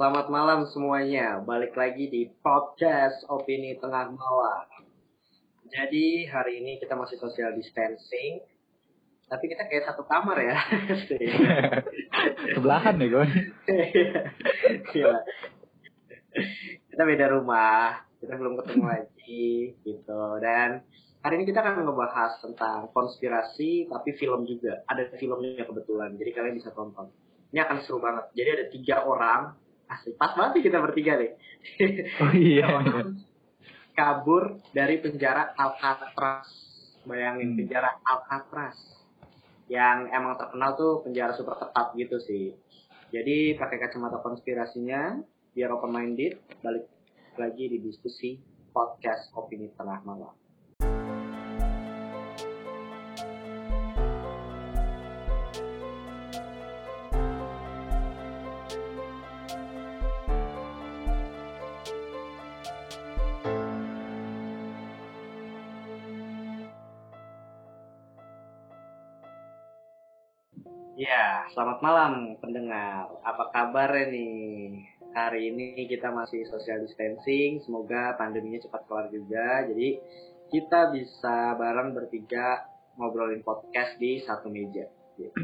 Selamat malam semuanya. Balik lagi di podcast Opini Tengah Malam. Jadi hari ini kita masih social distancing. Tapi kita kayak satu kamar ya. Sebelahan nih gue. Gila. kita beda rumah. Kita belum ketemu lagi gitu. Dan hari ini kita akan ngebahas tentang konspirasi tapi film juga. Ada filmnya kebetulan. Jadi kalian bisa tonton. Ini akan seru banget. Jadi ada tiga orang Asik. Pas banget sih kita bertiga nih. Oh iya. Kabur dari penjara Alcatraz. Bayangin Hmm. penjara Alcatraz. Yang emang terkenal tuh penjara super ketat gitu sih. Jadi pakai kacamata konspirasinya biar open minded balik lagi di diskusi podcast opini tengah malam. Selamat malam pendengar. Apa kabar nih? Hari ini kita masih social distancing. Semoga pandeminya cepat kelar juga. Jadi kita bisa bareng bertiga ngobrolin podcast di satu meja. Gitu.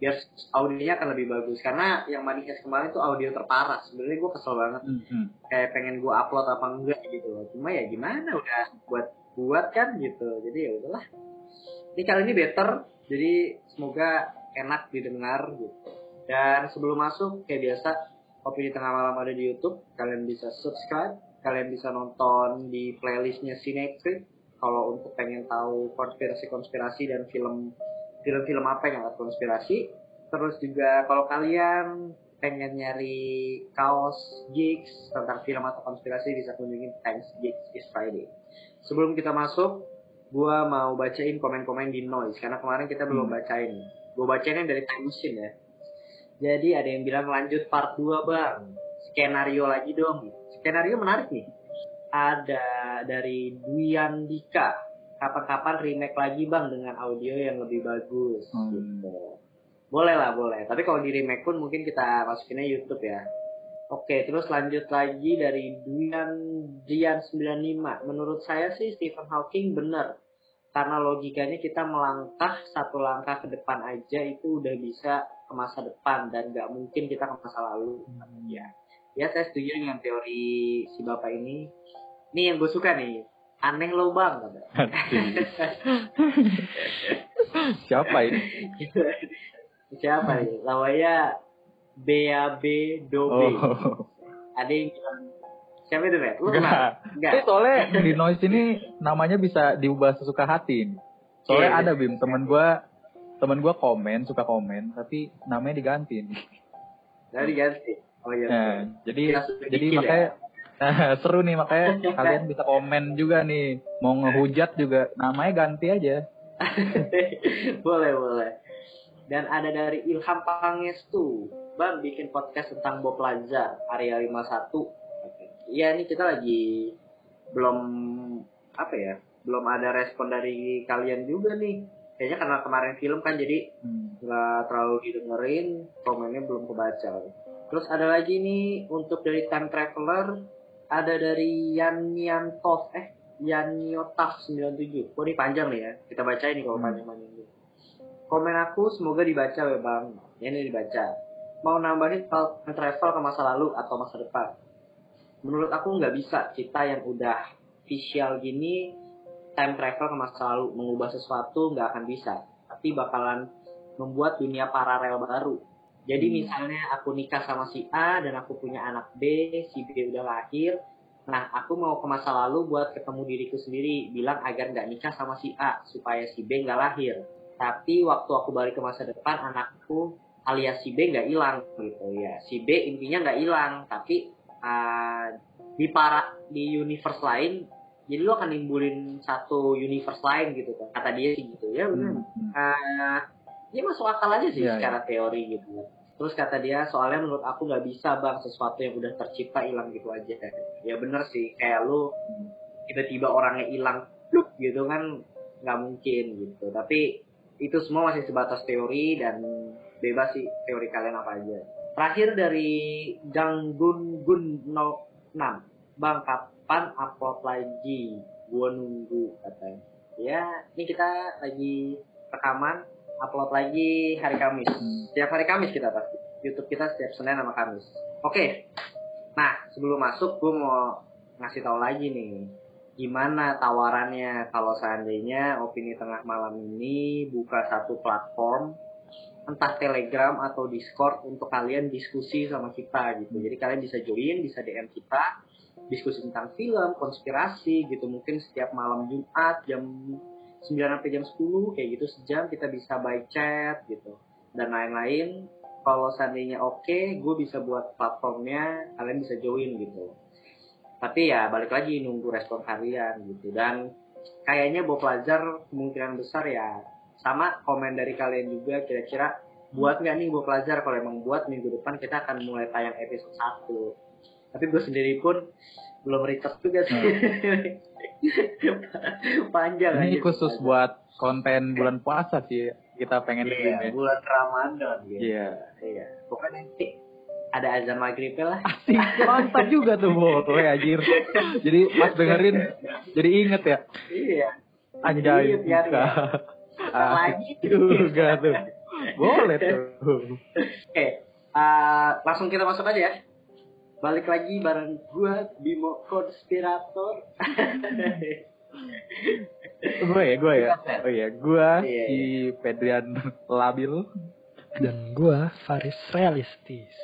Biar audionya akan lebih bagus. Karena yang manifest kemarin tuh audio terparah. Sebenarnya gue kesel banget. Mhm. Kayak pengen gue upload apa enggak gitu. Cuma ya gimana udah buat buat kan gitu. Jadi ya udahlah. Ini kali ini better. Jadi semoga enak didengar gitu. Dan sebelum masuk kayak biasa Opini Tengah Malam ada di YouTube, kalian bisa subscribe, kalian bisa nonton di playlistnya Cinetrip. Kalau untuk pengen tahu konspirasi-konspirasi dan film film-film apa yang ada konspirasi. Terus juga kalau kalian pengen nyari kaos gigs tentang film atau konspirasi bisa kunjungin Thanks Gigs is Friday. Sebelum kita masuk, gua mau bacain komen-komen di noise karena kemarin kita belum Hmm. bacain. Gue bacainnya dari time machine ya. Jadi ada yang bilang lanjut part 2 bang. Skenario lagi dong. Skenario menarik nih. Ada dari Duyandika. Kapan-kapan remake lagi bang dengan audio yang lebih bagus. Hmm. Gitu. Boleh lah boleh. Tapi kalau di remake pun mungkin kita masukinnya YouTube ya. Oke, terus lanjut lagi dari Duyan Dian 95. Menurut saya sih Stephen Hawking benar. Karena logikanya kita melangkah satu langkah ke depan aja itu udah bisa ke masa depan dan nggak mungkin kita ke masa lalu. Ya, ya saya setuju dengan teori si bapak ini. Nih yang gue suka nih, aneh lo bang. Siapa ini? Siapa nih? Lawanya BAB Dobe. Oh. Ada yang bilang, siapa itu Red? Lu? Enggak. Enggak. Tapi soalnya di noise ini namanya bisa diubah sesuka hati. Soalnya Iya, ada iya. Bim, temen gua temen gua komen, suka komen, tapi namanya diganti. Nah, diganti. Oh iya. Nah, jadi sudah jadi ya. makanya seru nih makanya kalian bisa komen juga nih. Mau ngehujat juga namanya ganti aja. boleh boleh dan ada dari Ilham Pangestu Bang bikin podcast tentang Bob Lazar area 51 Iya nih kita lagi belum apa ya belum ada respon dari kalian juga nih. Kayaknya karena kemarin film kan jadi Hmm. nggak terlalu didengerin komennya belum kebaca. Terus ada lagi nih untuk dari time traveler ada dari Yan Yantov eh Yan Yotaf 97 oh ini panjang nih ya kita bacain nih kalau Hmm. panjang-panjang komen aku semoga dibaca ya bang. Ya, ini dibaca. Mau nambahin time travel ke masa lalu atau masa depan menurut aku nggak bisa kita yang udah visual gini time travel ke masa lalu mengubah sesuatu nggak akan bisa. Tapi bakalan membuat dunia paralel baru. Jadi Hmm. misalnya aku nikah sama si A dan aku punya anak B si B udah lahir nah aku mau ke masa lalu buat ketemu diriku sendiri bilang agar nggak nikah sama si A supaya si B nggak lahir. Tapi waktu aku balik ke masa depan anakku alias si B nggak hilang. Gitu ya si B intinya nggak hilang tapi uh, di para di universe lain jadi lu akan nimbulin satu universe lain gitu kan. Kata dia sih gitu ya benar. Hmm. Uh, ya masuk akal aja sih Iya, secara teori gitu. Terus kata dia soalnya menurut aku nggak bisa bang sesuatu yang udah tercipta hilang gitu aja. Ya bener sih kayak lu tiba-tiba orangnya hilang gitu kan nggak mungkin gitu. Tapi itu semua masih sebatas teori dan bebas sih teori kalian apa aja terakhir dari Ganggun Gun 06 bang kapan upload lagi? Gue nunggu katanya. Ya ini kita lagi rekaman upload lagi hari Kamis. Setiap hari Kamis kita pasti YouTube kita setiap Senin sama Kamis. Oke. Nah sebelum masuk gue mau ngasih tahu lagi nih. Gimana tawarannya? Kalau seandainya opini tengah malam ini buka satu platform entah Telegram atau Discord untuk kalian diskusi sama kita gitu. Jadi kalian bisa join, bisa DM kita, diskusi tentang film, konspirasi gitu. Mungkin setiap malam Jumat jam 9 sampai jam 10 kayak gitu sejam kita bisa by chat gitu dan lain-lain. Kalau seandainya oke, gue bisa buat platformnya, kalian bisa join gitu. Tapi ya balik lagi nunggu respon kalian gitu dan kayaknya Bob Lazar kemungkinan besar ya sama komen dari kalian juga kira-kira buat nggak nih gue pelajar kalau emang buat minggu depan kita akan mulai tayang episode 1 tapi gue sendiri pun belum research juga sih panjang Ini aja. khusus buat konten bulan puasa sih kita pengen iya, bikin ya. bulan Ramadan gitu Iya. iya pokoknya nanti ada azan maghrib lah Asik, mantap juga tuh Bo, tuh ya anjir. Jadi pas dengerin jadi inget ya. iya Anjay. Iya, ya. Lagi juga tuh. Boleh tuh. Oke, uh, langsung kita masuk aja ya. Balik lagi bareng gua Bimo Konspirator. gue ya, gue ya. Oh iya, gue Iya, si Pedrian Labil. Dan gua Faris Realistis.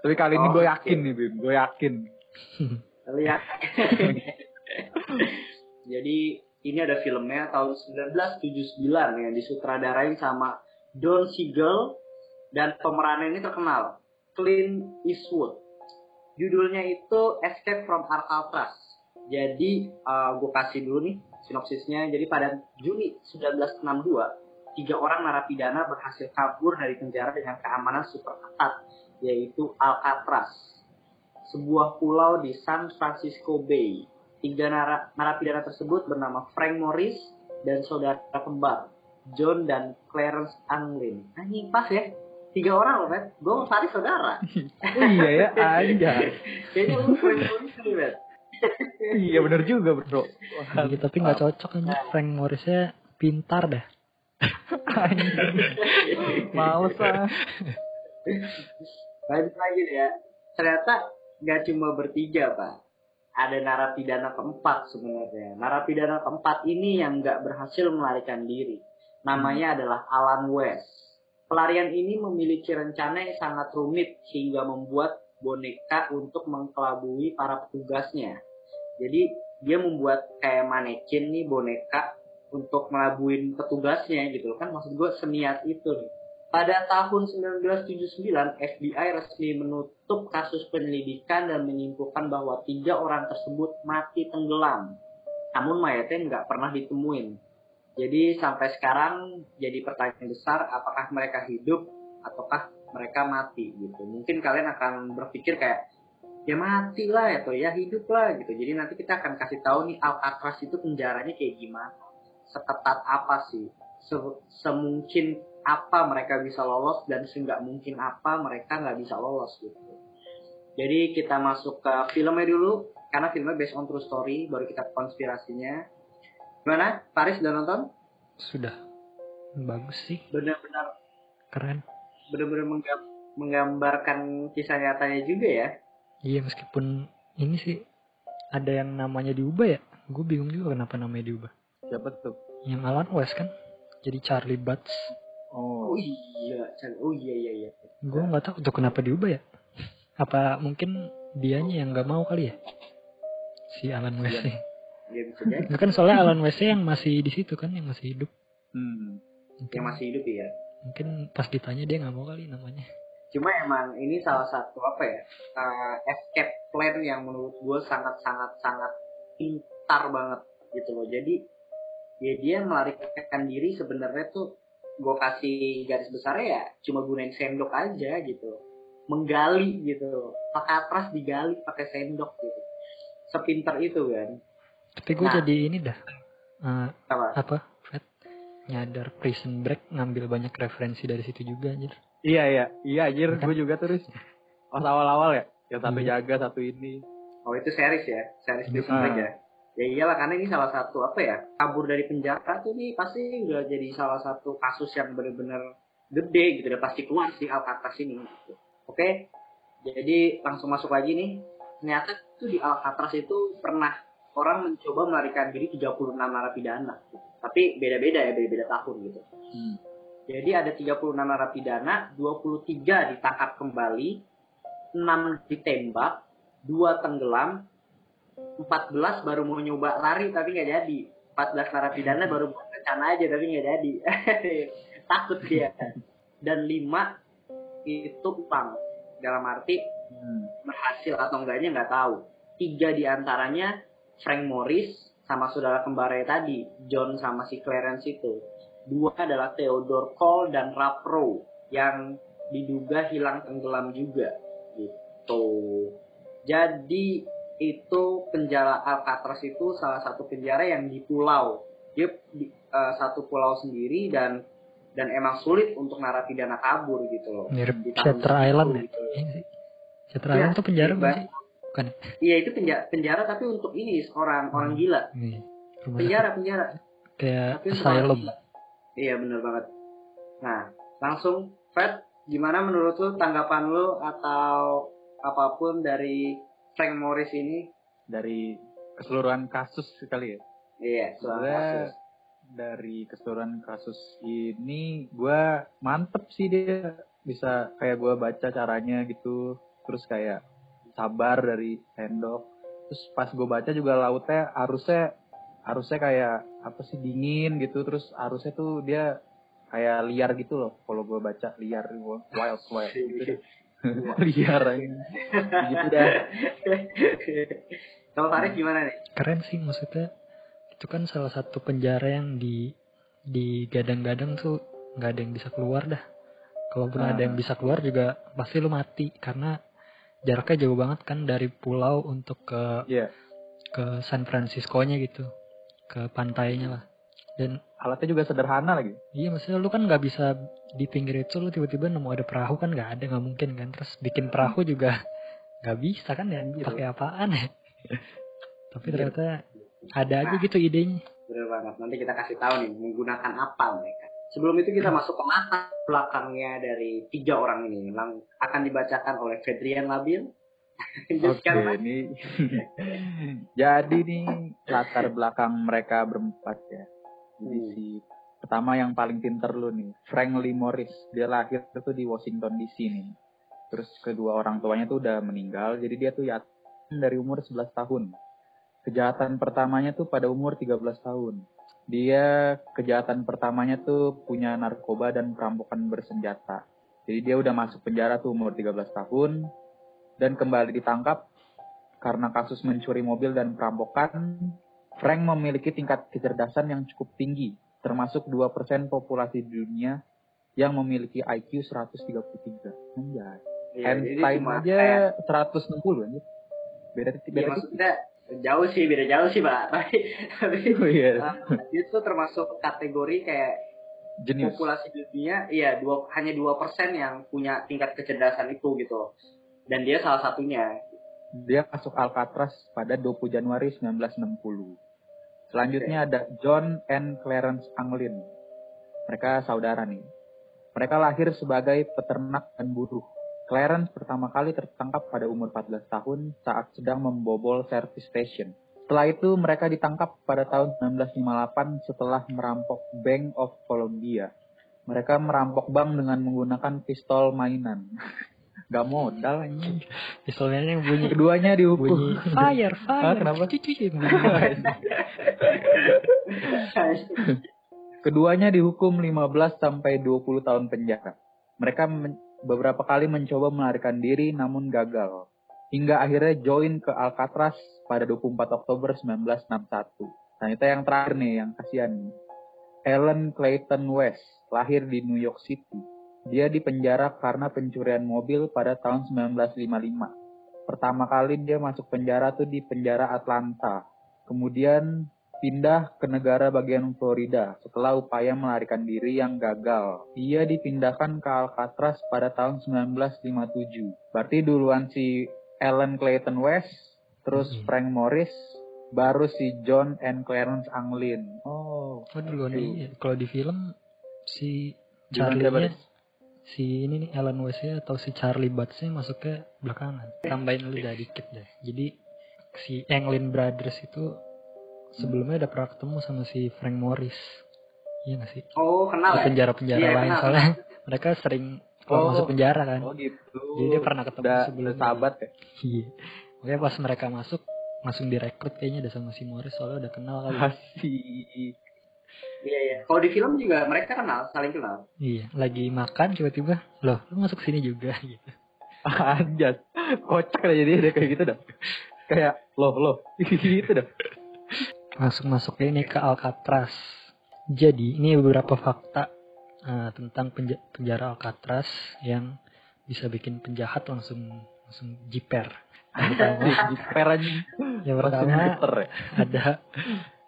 Tapi kali ini Oh, gue oke. yakin nih, Bim. Gue yakin. Lihat. Jadi ini ada filmnya tahun 1979 yang disutradarain sama Don Siegel dan pemerannya ini terkenal Clint Eastwood. Judulnya itu Escape from Alcatraz. Jadi gue kasih dulu nih sinopsisnya. Jadi pada Juni 1962, tiga orang narapidana berhasil kabur dari penjara dengan keamanan super ketat, yaitu Alcatraz, sebuah pulau di San Francisco Bay. Tiga nara- narapidana tersebut bernama Frank Morris dan saudara kembar John dan Clarence Anglin. Anjing pas ya, tiga orang loh, Bet. Gue sama Faris saudara. Oh iya ya, aja. Kayaknya lu Frank Morris nih, Bet. iya bener juga, bro. Iya, tapi nggak cocok kan Frank Morrisnya pintar dah. Males ah. Lanjut lagi deh ya. Ternyata nggak cuma bertiga, Pak. Ada narapidana keempat sebenarnya. Narapidana keempat ini yang nggak berhasil melarikan diri. Namanya adalah Alan West. Pelarian ini memiliki rencana yang sangat rumit hingga membuat boneka untuk mengkelabui para petugasnya. Jadi dia membuat kayak manekin nih boneka untuk melabuin petugasnya gitu kan maksud gue seniat itu nih. Pada tahun 1979, FBI resmi menutup kasus penyelidikan dan menyimpulkan bahwa tiga orang tersebut mati tenggelam. Namun mayatnya nggak pernah ditemuin. Jadi sampai sekarang jadi pertanyaan besar apakah mereka hidup ataukah mereka mati gitu. Mungkin kalian akan berpikir kayak ya mati lah atau ya hidup lah gitu. Jadi nanti kita akan kasih tahu nih Alcatraz itu penjaranya kayak gimana, seketat apa sih, Se- semungkin apa mereka bisa lolos dan seenggak mungkin apa mereka nggak bisa lolos gitu. Jadi kita masuk ke filmnya dulu karena filmnya based on true story baru kita konspirasinya. Gimana? Paris udah nonton? Sudah. Bagus sih, Benar-benar keren. benar-benar menggam- menggambarkan kisah nyatanya juga ya. Iya meskipun ini sih ada yang namanya diubah ya. Gue bingung juga kenapa namanya diubah. Siapa tuh? Yang Alan West kan. Jadi Charlie Butts. Oh. Oh iya, oh iya iya iya. Gue nggak tahu tuh kenapa diubah ya. Apa mungkin dianya yang nggak mau kali ya? Si Alan West bisa jadi Nggak kan soalnya Alan West yang masih di situ kan yang masih hidup. Hmm. Mungkin, yang masih hidup ya. mungkin pas ditanya dia nggak mau kali namanya. Cuma emang ini salah satu apa ya uh, escape plan yang menurut gue sangat sangat sangat pintar banget gitu loh. Jadi ya dia melarikan diri sebenarnya tuh gue kasih garis besarnya ya cuma gunain sendok aja gitu, menggali gitu. Alcatraz digali pakai sendok gitu. Sepintar itu kan. Tapi gue Nah. jadi ini dah. eh, Apa? apa Fred nyadar Prison Break ngambil banyak referensi dari situ juga anjir Iya iya, iya anjir gue juga terus. Pas awal-awal ya, yang satu Hmm. jaga, satu ini. Oh itu series ya, series Prison Ah. Break ya. Ya iyalah karena ini salah satu apa ya kabur dari penjara tuh nih pasti udah jadi salah satu kasus yang benar-benar gede gitu udah pasti keluar si Alcatraz ini. Gitu. Oke, jadi langsung masuk lagi nih. Ternyata tuh di Alcatraz itu pernah orang mencoba melarikan diri 36 narapidana. Tapi beda-beda ya, beda-beda tahun gitu. Hmm. Jadi ada 36 narapidana, 23 ditangkap kembali, 6 ditembak, 2 tenggelam, 14 baru mau nyoba lari tapi nggak jadi. 14 narapidana baru mau rencana aja tapi nggak jadi. Takut dia. Dan 5 itu utang. Dalam arti Hmm. berhasil atau enggaknya nggak tahu. Tiga di antaranya Frank Morris sama saudara kembarnya tadi, John sama si Clarence itu. Dua adalah Theodore Cole dan Ralph Rowe yang diduga hilang tenggelam juga. Gitu. Jadi itu penjara Alcatraz itu salah satu penjara yang di pulau. Dia di, eh, satu pulau sendiri dan dan emang sulit untuk narapidana kabur gitu loh. Mirip Di tahun Shutter Island ya? gitu. Iya sih? Shutter Iya, Island tuh penjara iya, bukan sih? Bukan. Iya itu penjara, penjara tapi untuk ini orang orang gila. Iya. Rumah Penjara penjara. kayak Tapi asylum. Iya bener banget. Nah langsung Fred, gimana menurut lu tanggapan lu atau apa pun dari Frank Morris ini? Dari keseluruhan kasus sekali ya. Iya Sebenarnya kasus. Dari keseluruhan kasus ini gue mantep sih dia. Bisa kayak gue baca caranya gitu. Terus kayak sabar dari sendok. Terus pas gue baca juga lautnya arusnya arusnya kayak apa sih dingin gitu. Terus arusnya tuh dia kayak liar gitu loh kalau gue baca liar wild wild gitu deh. liar aja gitu dah. Kalau Faris gimana nih? Keren sih maksudnya. Itu kan salah satu penjara yang di di gadang-gadang tuh nggak ada yang bisa keluar dah. Kalaupun Ah. ada yang bisa keluar juga pasti lu mati karena jaraknya jauh banget kan dari pulau untuk ke Iya. ke San Francisco-nya gitu. Ke pantainya lah. Dan alatnya juga sederhana lagi iya maksudnya lu kan nggak bisa di pinggir itu lu tiba-tiba nemu ada perahu kan nggak ada nggak mungkin kan terus bikin perahu juga nggak bisa kan ya pakai apaan ya tapi ternyata ada aja gitu idenya Bener banget. Nanti kita kasih tahu nih menggunakan apa mereka. Sebelum itu kita masuk ke latar belakangnya dari tiga orang ini. Lang akan dibacakan oleh Fedrian Labil. Oke, Mas. ini jadi nih latar belakang mereka berempat ya. Jadi Hmm. si pertama yang paling pinter lu nih, Frank Lee Morris. Dia lahir tuh di Washington DC nih. Terus kedua orang tuanya tuh udah meninggal, jadi dia tuh yatim dari umur 11 tahun. Kejahatan pertamanya tuh pada umur 13 tahun. Dia kejahatan pertamanya tuh punya narkoba dan perampokan bersenjata. Jadi dia udah masuk penjara tuh umur 13 tahun dan kembali ditangkap karena kasus mencuri mobil dan perampokan. Frank memiliki tingkat kecerdasan yang cukup tinggi, termasuk 2% populasi dunia yang memiliki IQ 133. Anjay. Iya, jadi Einstein cuma aja kayak- 160 anjir. Beda titik, Iya beda titik. maksudnya jauh sih, beda jauh sih, Pak. Tapi, tapi Oh iya, dia tuh termasuk kategori kayak jenius. populasi dunia, iya dua hanya dua persen yang punya tingkat kecerdasan itu gitu. Dan dia salah satunya. Dia masuk Alcatraz pada 20 Januari 1960. Selanjutnya ada John and Clarence Anglin. Mereka saudara nih. Mereka lahir sebagai peternak dan buruh. Clarence pertama kali tertangkap pada umur 14 tahun saat sedang membobol service station. Setelah itu mereka ditangkap pada tahun 1958 setelah merampok Bank of Colombia. Mereka merampok bank dengan menggunakan pistol mainan. Gak modal anjing. pistolnya yang bunyi Keduanya dihukum. bunyi fire Hah, fire kenapa? Cucu, yang bunyi. Keduanya dihukum 15 sampai 20 tahun penjara. Mereka men- beberapa kali mencoba melarikan diri namun gagal. Hingga akhirnya join ke Alcatraz pada 24 Oktober 1961. Nah itu yang terakhir nih, yang kasihan nih. Ellen Clayton West, lahir di New York City. Dia dipenjara karena pencurian mobil pada tahun 1955. Pertama kali dia masuk penjara tuh di penjara Atlanta. Kemudian pindah ke negara bagian Florida setelah upaya melarikan diri yang gagal. Ia dipindahkan ke Alcatraz pada tahun 1957. Berarti duluan si Ellen Clayton West, terus Hmm. Frank Morris, baru si John and Clarence Anglin. Oh, Oh duluan Aduh. dia. Kalau di film si Charlie-nya nih? si ini nih Alan West-nya atau si Charlie Batts-nya masuknya belakangan. Tambahin lu dah dikit deh. Jadi si Anglin Brothers itu sebelumnya udah pernah ketemu sama si Frank Morris. Iya gak sih? Oh, kenal Di ya? penjara-penjara Iya, lain kenal. soalnya mereka sering kalau Oh. masuk penjara kan. Oh gitu. Jadi dia pernah ketemu udah, sebelumnya. udah sahabat ya? Iya. Makanya pas mereka masuk langsung direkrut kayaknya udah sama si Morris soalnya udah kenal kali. Asik. Iya, iya. Kalau di film juga mereka kenal, saling kenal. Iya, lagi makan tiba-tiba, loh, lu masuk sini juga gitu. Anjas. Kocak aja dia udah kayak gitu dah. Kayak loh loh gitu dah. Langsung masuk ini ke Alcatraz. Jadi, ini beberapa fakta eh, tentang penja- penjara Alcatraz yang bisa bikin penjahat langsung langsung jiper. Jiper aja. yang pertama ya. ada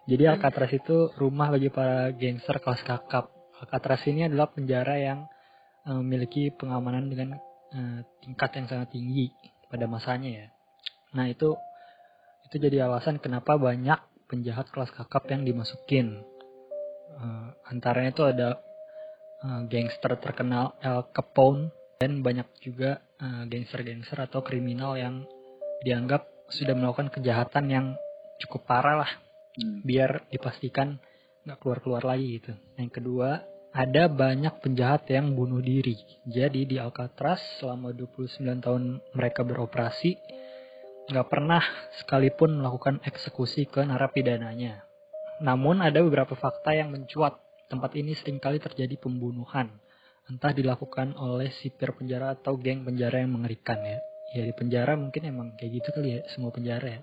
jadi Alcatraz itu rumah bagi para gangster kelas kakap. Alcatraz ini adalah penjara yang eh, memiliki pengamanan dengan eh, tingkat yang sangat tinggi pada masanya ya. Nah itu itu jadi alasan kenapa banyak penjahat kelas kakap yang dimasukin. Eh, antaranya itu ada eh, gangster terkenal El Capone dan banyak juga eh, gangster-gangster atau kriminal yang dianggap sudah melakukan kejahatan yang cukup parah lah Hmm. biar dipastikan nggak keluar-keluar lagi gitu. Yang kedua, ada banyak penjahat yang bunuh diri. Jadi di Alcatraz selama 29 tahun mereka beroperasi nggak pernah sekalipun melakukan eksekusi ke narapidananya. Namun ada beberapa fakta yang mencuat. Tempat ini sering kali terjadi pembunuhan. Entah dilakukan oleh sipir penjara atau geng penjara yang mengerikan ya. Ya di penjara mungkin emang kayak gitu kali ya, semua penjara ya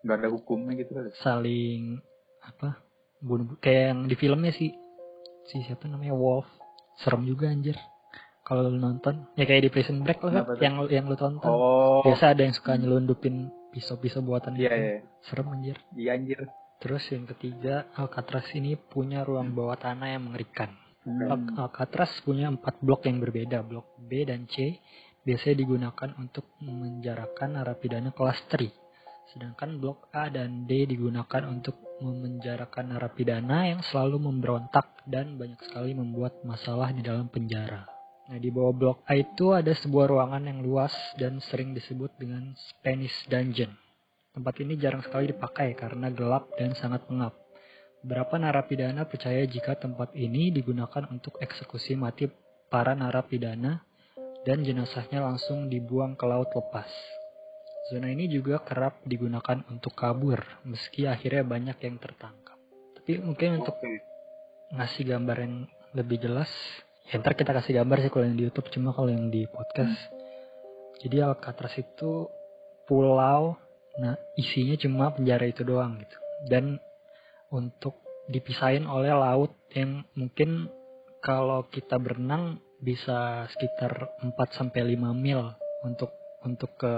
Gak ada hukumnya gitu kali. saling apa bunuh kayak yang di filmnya sih si siapa namanya Wolf serem juga anjir kalau lu nonton ya kayak di Prison Break lah Kenapa tuh? yang yang lu tonton Oh. biasa ada yang suka nyelundupin pisau-pisau buatan Iya gitu. iya. serem anjir Iya anjir. terus yang ketiga Alcatraz ini punya ruang bawah tanah yang mengerikan Hmm. Al- Alcatraz punya empat blok yang berbeda blok B dan C biasanya digunakan untuk memenjarakan narapidana kelas 3 Sedangkan blok A dan D digunakan untuk memenjarakan narapidana yang selalu memberontak dan banyak sekali membuat masalah di dalam penjara. Nah, di bawah blok A itu ada sebuah ruangan yang luas dan sering disebut dengan Spanish Dungeon. Tempat ini jarang sekali dipakai karena gelap dan sangat pengap. Beberapa narapidana percaya jika tempat ini digunakan untuk eksekusi mati para narapidana dan jenazahnya langsung dibuang ke laut lepas. Zona ini juga kerap digunakan untuk kabur, meski akhirnya banyak yang tertangkap. Tapi mungkin untuk ngasih gambar yang lebih jelas, ya ntar kita kasih gambar sih kalau yang di YouTube, cuma kalau yang di podcast. Jadi Alcatraz itu pulau, nah isinya cuma penjara itu doang gitu. Dan untuk dipisahin oleh laut yang mungkin kalau kita berenang bisa sekitar 4 sampai 5 mil untuk untuk ke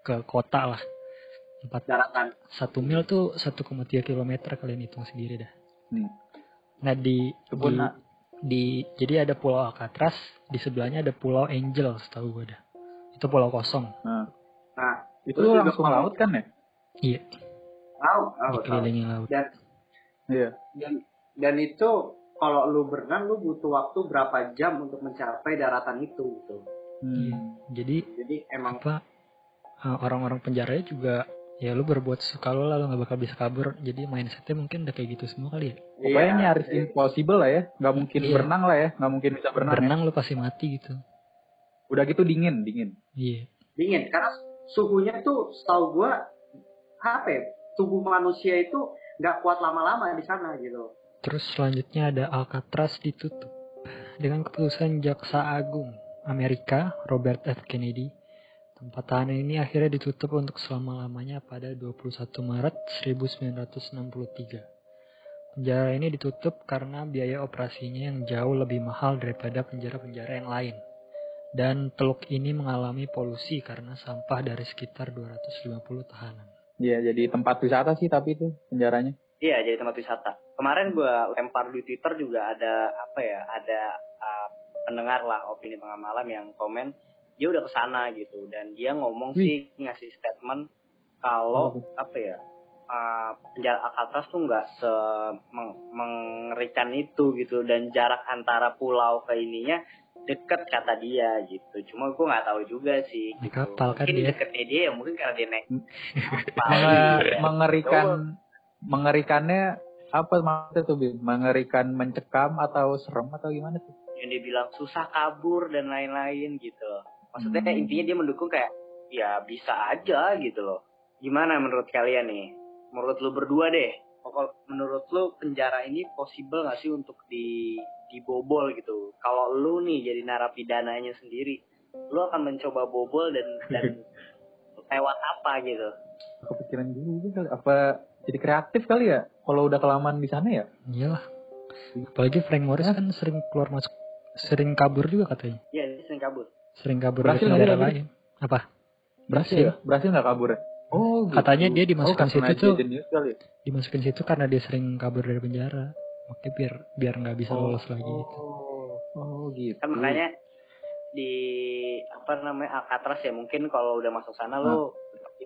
ke kota lah. 4 Daratan. satu mil tuh 1,3 km kalian hitung sendiri dah. Hmm. Nah di pun di, di- jadi ada pulau Alcatraz, di sebelahnya ada pulau Angel, setahu gue dah. Itu pulau kosong. nah, Nah, itu juga langsung kalau- laut kan ya? Iya, tahu, tahu. dikelilingi laut. Dan Iya. dan dan itu kalau lu berenang lu butuh waktu berapa jam untuk mencapai daratan itu gitu. Iya. Hmm. Jadi Jadi emang apa uh, orang-orang penjaranya juga ya lu berbuat suka lo lah lu nggak bakal bisa kabur jadi mindsetnya mungkin udah kayak gitu semua kali ya Pokoknya iya, nyaris iya. impossible lah ya. Nggak mungkin Iya. berenang lah ya. Nggak mungkin bisa berenang. ya. berenang lu pasti mati gitu Udah gitu dingin, dingin. iya dingin karena suhunya tuh setahu gua apa ya? Tubuh manusia itu nggak kuat lama-lama di sana gitu. terus selanjutnya ada Alcatraz ditutup dengan keputusan Jaksa Agung Amerika Robert F Kennedy tempat tahanan ini akhirnya ditutup untuk selama-lamanya pada 21 Maret 1963 penjara ini ditutup karena biaya operasinya yang jauh lebih mahal daripada penjara-penjara yang lain dan teluk ini mengalami polusi karena sampah dari sekitar 250 tahanan. Iya, jadi tempat wisata sih tapi itu penjaranya. Iya, jadi tempat wisata. Kemarin gua lempar di Twitter juga ada apa ya? Ada uh, pendengar lah opini tengah malam yang komen dia udah ke sana gitu dan dia ngomong Wih. sih ngasih statement kalau apa ya uh, penjara Alcatraz tuh nggak se meng- mengerikan itu gitu dan jarak antara pulau ke ininya deket kata dia gitu cuma gue nggak tahu juga sih gitu. kapal kan mungkin dia. deketnya dia ya mungkin karena dia naik Menge- gitu ya. mengerikan mengerikannya apa maksudnya tuh Bim? Mengerikan mencekam atau serem atau gimana tuh? yang dia bilang susah kabur dan lain-lain gitu. Maksudnya Hmm. intinya dia mendukung kayak ya bisa aja gitu loh. Gimana menurut kalian nih? Menurut lu berdua deh. Pokok menurut lu penjara ini possible gak sih untuk di dibobol gitu? Kalau lu nih jadi narapidananya sendiri, lu akan mencoba bobol dan dan lewat apa gitu? Kepikiran dulu kali apa jadi kreatif kali ya? Kalau udah kelamaan di sana ya? Iyalah. Apalagi Frank Morris kan sering keluar masuk sering kabur juga katanya. Ya, dia sering kabur. Sering kabur Berhasil dari negara lain. Apa? Berhasil ya? Berhasil nggak kabur ya? Oh, gitu. Katanya dia dimasukkan oh, karena situ tuh. ya? Dimasukin situ karena dia sering kabur dari penjara. Oke biar biar nggak bisa lolos lagi gitu. Oh, oh gitu. kan makanya di apa namanya Alcatraz ya mungkin kalau udah masuk sana lu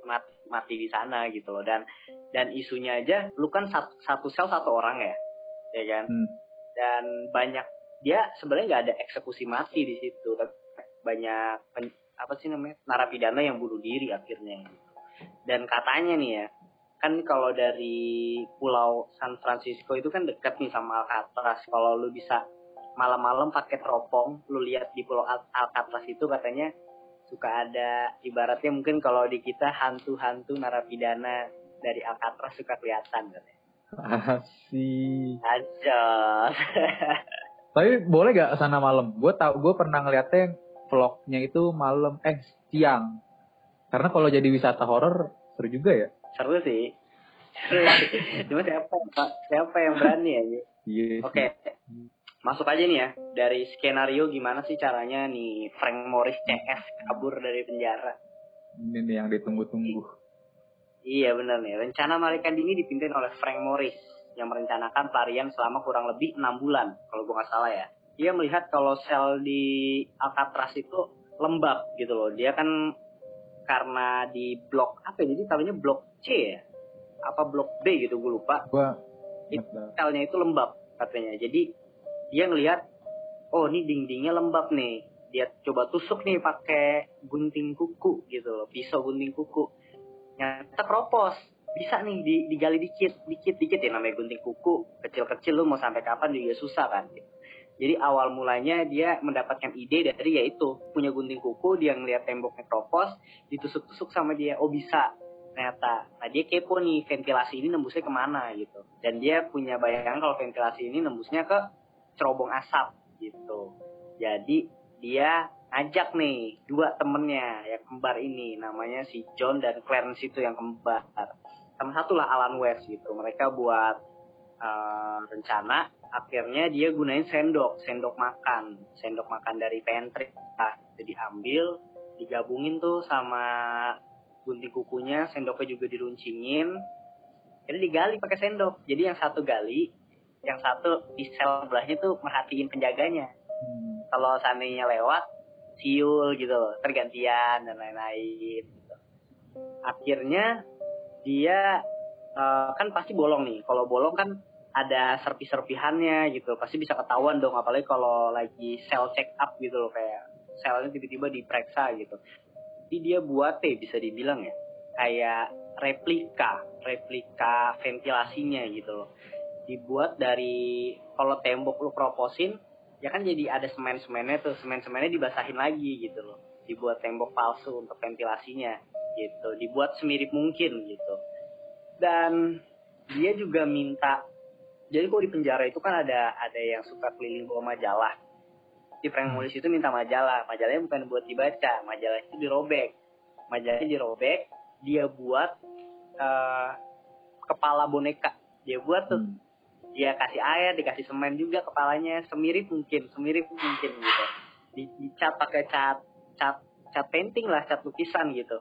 mati, mati di sana gitu loh dan dan isunya aja lu kan satu, satu sel satu orang ya ya kan Hmm. dan banyak dia sebenarnya nggak ada eksekusi mati di situ tapi banyak pen- apa sih namanya narapidana yang bunuh diri akhirnya dan katanya nih ya kan kalau dari pulau San Francisco itu kan dekat nih sama Alcatraz kalau lu bisa malam-malam pakai teropong lu lihat di pulau Al- Alcatraz itu katanya suka ada ibaratnya mungkin kalau di kita hantu-hantu narapidana dari Alcatraz suka kelihatan katanya Asik. aja Tapi boleh gak sana malam? Gue tau, gue pernah ngeliatnya vlognya itu malam, eh siang. Karena kalau jadi wisata horor seru juga ya. seru sih seru cuma siapa Pak? siapa yang berani ya Iya. oke masuk aja nih ya dari skenario gimana sih caranya nih Frank Morris CS kabur dari penjara Ini nih yang ditunggu-tunggu. Iya benar nih. Rencana Malaikat Dini dipimpin oleh Frank Morris yang merencanakan pelarian selama kurang lebih enam bulan kalau gue nggak salah ya. Dia melihat kalau sel di Alcatraz itu lembab gitu loh. Dia kan karena di blok apa ya? Jadi taruhnya blok C ya? Apa blok B gitu gue lupa. Gue Selnya itu lembab katanya. Jadi dia ngelihat oh ini dindingnya lembab nih. Dia coba tusuk nih pakai gunting kuku gitu loh, pisau gunting kuku nyata keropos bisa nih di- digali dikit dikit dikit ya namanya gunting kuku kecil kecil lu mau sampai kapan juga susah kan jadi awal mulanya dia mendapatkan ide dari yaitu punya gunting kuku dia ngeliat temboknya keropos ditusuk tusuk sama dia oh bisa ternyata. Nah dia kepo nih ventilasi ini nembusnya ke mana gitu. Dan dia punya bayangan kalau ventilasi ini nembusnya ke cerobong asap gitu. Jadi dia ngajak nih dua temennya yang kembar ini namanya si John dan Clarence itu yang kembar. Sama satu lah Alan West gitu. Mereka buat eh, rencana akhirnya dia gunain sendok sendok makan. Sendok makan dari pantry. Nah, itu diambil digabungin tuh sama gunting kukunya sendoknya juga diruncingin jadi digali pakai sendok. Jadi yang satu gali yang satu di sel sebelahnya tuh merhatiin penjaganya. Hmm. kalau seandainya lewat siul gitu loh, tergantian dan lain-lain gitu. akhirnya dia eh, kan pasti bolong nih. Kalau bolong kan ada serpi-serpihannya gitu. Pasti bisa ketahuan dong apalagi kalau lagi sel check up gitu loh kayak selnya tiba-tiba diperiksa gitu. Jadi dia buat deh bisa dibilang ya kayak replika replika ventilasinya gitu loh. Dibuat dari kalau tembok lu proposin ya kan jadi ada semen-semennya tuh semen-semennya dibasahin lagi gitu loh. Dibuat tembok palsu untuk ventilasinya gitu. Dibuat semirip mungkin gitu. Dan dia juga minta jadi kalau di penjara itu kan ada ada yang suka keliling bawa majalah. Si Frank Morris itu minta majalah. Majalahnya bukan buat dibaca majalah itu dirobek. Majalahnya dirobek dia buat eh, kepala boneka. Dia buat tuh. Hmm. dia kasih air dikasih semen juga kepalanya. Semirip mungkin semirip mungkin gitu. Di- dicat pakai cat cat cat painting lah cat lukisan gitu.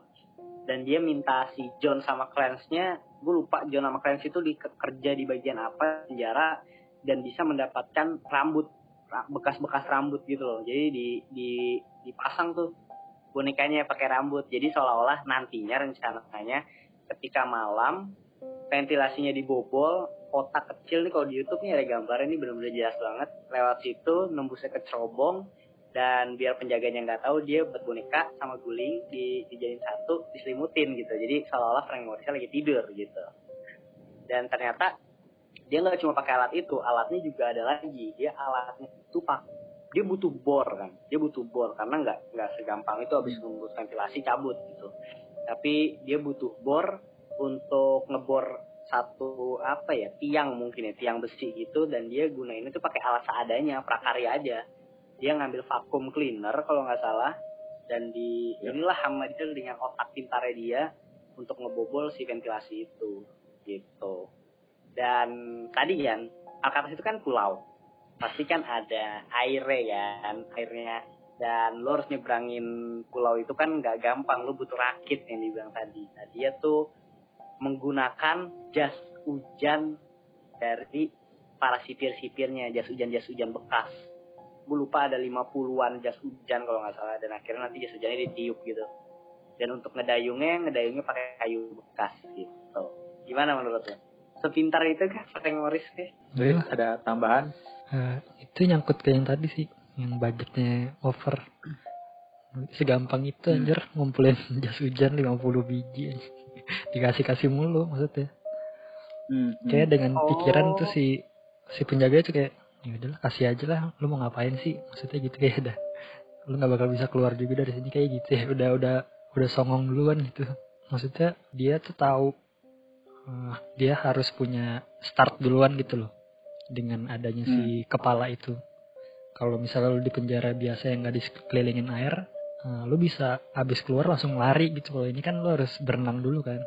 Dan dia minta si John sama Clarence-nya gue lupa Jonah McClance itu di kerja di bagian apa penjara dan bisa mendapatkan rambut ra- bekas-bekas rambut gitu loh. Jadi di di dipasang tuh bonekanya pakai rambut. Jadi seolah-olah nantinya rencananya ketika malam ventilasinya dibobol kotak kecil nih kalau di YouTube nih ada gambarnya ini benar-benar jelas banget. Lewat situ nembusnya ke cerobong dan biar penjaganya nggak tahu dia buat boneka sama guling di dijadiin satu diselimutin gitu. Jadi seolah-olah Frank Morris lagi tidur gitu. Dan ternyata dia nggak cuma pakai alat itu alatnya juga ada lagi. Dia alatnya itu pak dia butuh bor kan? Dia butuh bor karena nggak nggak segampang itu habis nembus ventilasi cabut gitu. Tapi dia butuh bor untuk ngebor satu apa ya tiang mungkin ya tiang besi gitu. Dan dia gunain itu pakai alat seadanya prakarya aja dia ngambil vacuum cleaner kalau nggak salah. Dan di Ya. inilah sama dia dengan otak pintarnya dia untuk ngebobol si ventilasi itu. Gitu. Dan tadi kan Alcatraz itu kan pulau. Pasti kan ada airnya kan airnya. Dan lo harus nyebrangin pulau itu kan nggak gampang. Lo butuh rakit yang dibilang tadi. Nah dia tuh menggunakan jas hujan dari para sipir-sipirnya jas hujan-jas hujan bekas gue lupa ada 50-an jas hujan kalau nggak salah. Dan akhirnya nanti jas hujannya ditiup gitu. Dan untuk ngedayungnya ngedayungnya pakai kayu bekas gitu. Gimana menurut lo? Sepintar itu kan Frank Morris nih Jadi ada tambahan. Eh, itu nyangkut ke yang tadi sih yang budgetnya over. Segampang itu Hmm. anjir ngumpulin jas hujan 50 biji dikasih kasih mulu maksudnya. Hmm, hmm. kayak dengan Oh. pikiran tuh si si penjaga itu kayak ya udahlah kasih aja lah. Lu mau ngapain sih? Maksudnya gitu kayak udah. Lu nggak bakal bisa keluar juga dari sini kayak gitu ya. Udah udah udah songong duluan gitu. Maksudnya dia tuh tahu eh, dia harus punya start duluan gitu loh. Dengan adanya si kepala itu. Kalau misalnya lu di penjara biasa yang nggak dikelilingin air eh, lu bisa habis keluar langsung lari gitu. Kalau ini kan lu harus berenang dulu kan.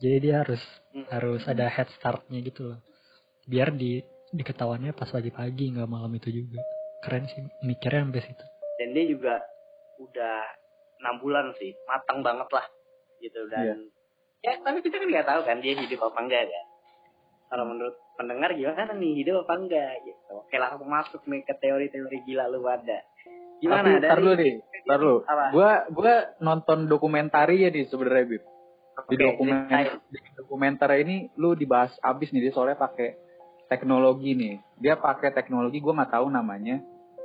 Jadi dia harus harus ada head startnya gitu loh. Biar di diketahuannya pas pagi-pagi nggak malam itu juga. Keren sih mikirnya sampai situ. Dan dia juga udah enam bulan sih matang banget lah gitu. Dan ya tapi kita kan nggak tahu kan dia hidup apa enggak kan. Kalau menurut pendengar gimana nih hidup apa enggak gitu. Oke langsung masuk nih ke teori-teori gila lu pada gimana Tapi, dulu nih, tar dulu. apa? Gua gua nonton dokumentari ya nih sebenarnya Bib. Di Oke, dokumen ceritain. di dokumenter ini lu dibahas abis nih dia soalnya pakai teknologi nih. Dia pakai teknologi gua nggak tahu namanya.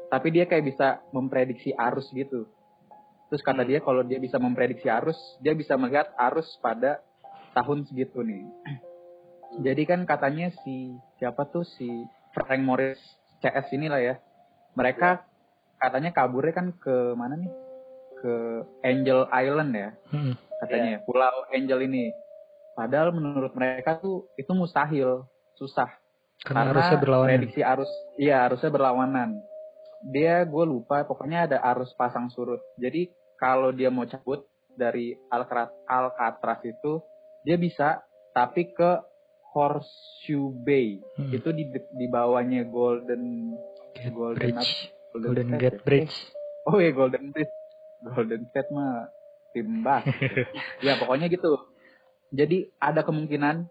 Tapi dia kayak bisa memprediksi arus gitu. Terus kata Hmm. dia kalau dia bisa memprediksi arus, dia bisa melihat arus pada tahun segitu nih. Jadi kan katanya si siapa tuh si Frank Morris CS inilah ya. Mereka katanya kaburnya kan ke mana nih? Ke Angel Island ya Mm-mm. katanya Pulau Angel ini. Padahal menurut mereka tuh itu mustahil, susah. Karena harusnya berlawanan prediksi arus, iya arusnya berlawanan. Dia gue lupa, pokoknya ada arus pasang surut. Jadi kalau dia mau cabut dari Alcatraz, Alcatraz itu, dia bisa, tapi ke Horseshoe Bay. Mm. Itu di di bawahnya Golden Gate Golden Bridge apa? Golden State Gate ya? Bridge Oh iya Golden State. Golden State mah tim basket. ya pokoknya gitu. Jadi ada kemungkinan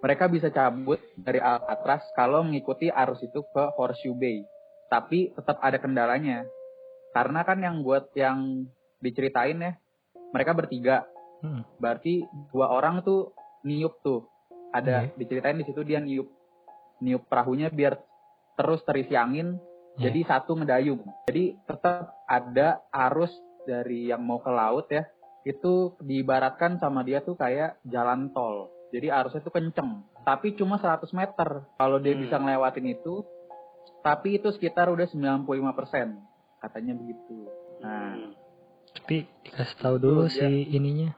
mereka bisa cabut dari Alcatraz kalau mengikuti arus itu ke Horseshoe Bay. Tapi tetap ada kendalanya. Karena kan yang buat yang diceritain ya, mereka bertiga. Mm. Berarti dua orang tuh niup tuh. Ada Iya. diceritain di situ dia niup niup perahunya biar terus terisi angin Iya. jadi satu ngedayung. Jadi tetap ada arus dari yang mau ke laut ya. Itu diibaratkan sama dia tuh kayak jalan tol. Jadi arusnya tuh kenceng. Tapi cuma 100 meter. Kalau dia Hmm. bisa ngelewatin itu. Tapi itu sekitar udah 95%. Katanya begitu. Nah, Hmm. tapi dikasih tahu dulu Tuh, si ininya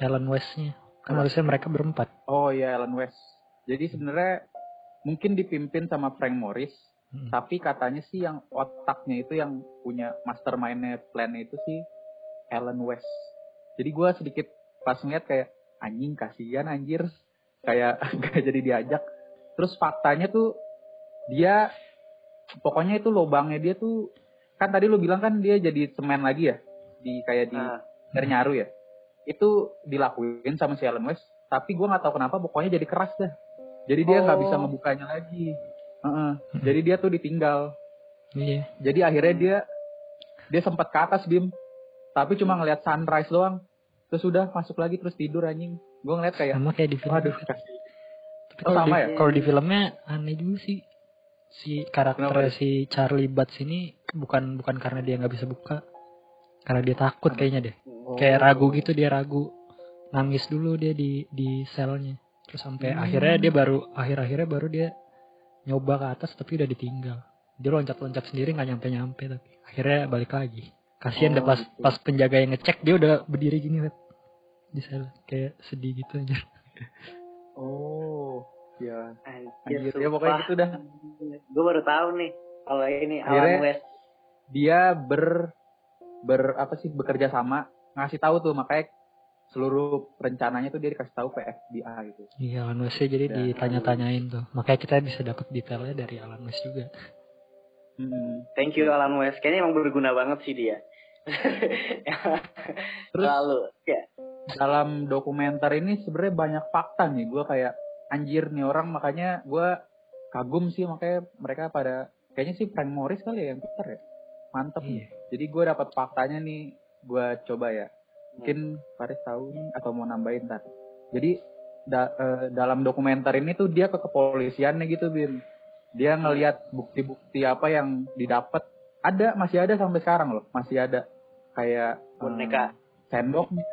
Alan Westnya kan Apa? harusnya mereka berempat oh iya Alan West. Jadi sebenarnya mungkin dipimpin sama Frank Morris. Mm. Tapi katanya sih yang otaknya itu yang punya mastermindnya plan itu sih Alan West. Jadi gua sedikit pas ngeliat kayak anjing kasihan anjir kayak gak jadi diajak. Terus faktanya tuh dia pokoknya itu lobangnya dia tuh kan tadi lu bilang kan dia jadi semen lagi ya di kayak di Nah, nyaru ya. Itu dilakuin sama si Alan West tapi gue nggak tahu kenapa pokoknya jadi keras dah jadi dia nggak Oh. bisa ngebukanya lagi Heeh. jadi dia tuh ditinggal Iya. jadi akhirnya dia dia sempat ke atas bim tapi cuma ngeliat sunrise doang terus udah masuk lagi terus tidur anjing gue ngeliat kayak Sama kayak di film. waduh kasih Tapi Oh, kalau sama di, ya? kalau di filmnya aneh juga sih. Si karakter Kenapa? si Charlie Butts ini bukan bukan karena dia nggak bisa buka, karena dia takut kayaknya deh. Oh. Kayak ragu gitu dia ragu. Nangis dulu dia di di selnya. Terus sampai Hmm. akhirnya dia baru akhir-akhirnya baru dia nyoba ke atas tapi udah ditinggal. Dia loncat-loncat sendiri nggak nyampe-nyampe tapi akhirnya balik lagi. Kasihan deh Oh, pas gitu. pas penjaga yang ngecek dia udah berdiri gini Wet. di sel kayak sedih gitu aja. oh ya Anjir, Anjir, ya pokoknya gitu dah Gue baru tahu nih kalau ini Akhirnya- Alan West. dia ber ber apa sih bekerja sama ngasih tahu tuh makanya seluruh rencananya tuh dia dikasih tahu ke FBI gitu. Iya Alan West jadi Ya. ditanya-tanyain tuh. Makanya kita bisa dapat detailnya dari Alan West juga. Hmm. Thank you Alan West. Kayaknya emang berguna banget sih dia. Terus- Lalu ya. Dalam dokumenter ini sebenarnya banyak fakta nih. Gue kayak anjir nih orang makanya gue kagum sih makanya mereka pada kayaknya sih Frank Morris kali ya yang pintar ya. Mantep. Iya. Jadi gue dapat faktanya nih gue coba ya. Mungkin Faris tahu nih atau mau nambahin ntar. Jadi da- eh, dalam dokumenter ini tuh dia ke kepolisian nih gitu Bin. Dia ngelihat bukti-bukti apa yang didapat. Ada masih ada sampai sekarang loh, masih ada kayak Boneka. sendoknya,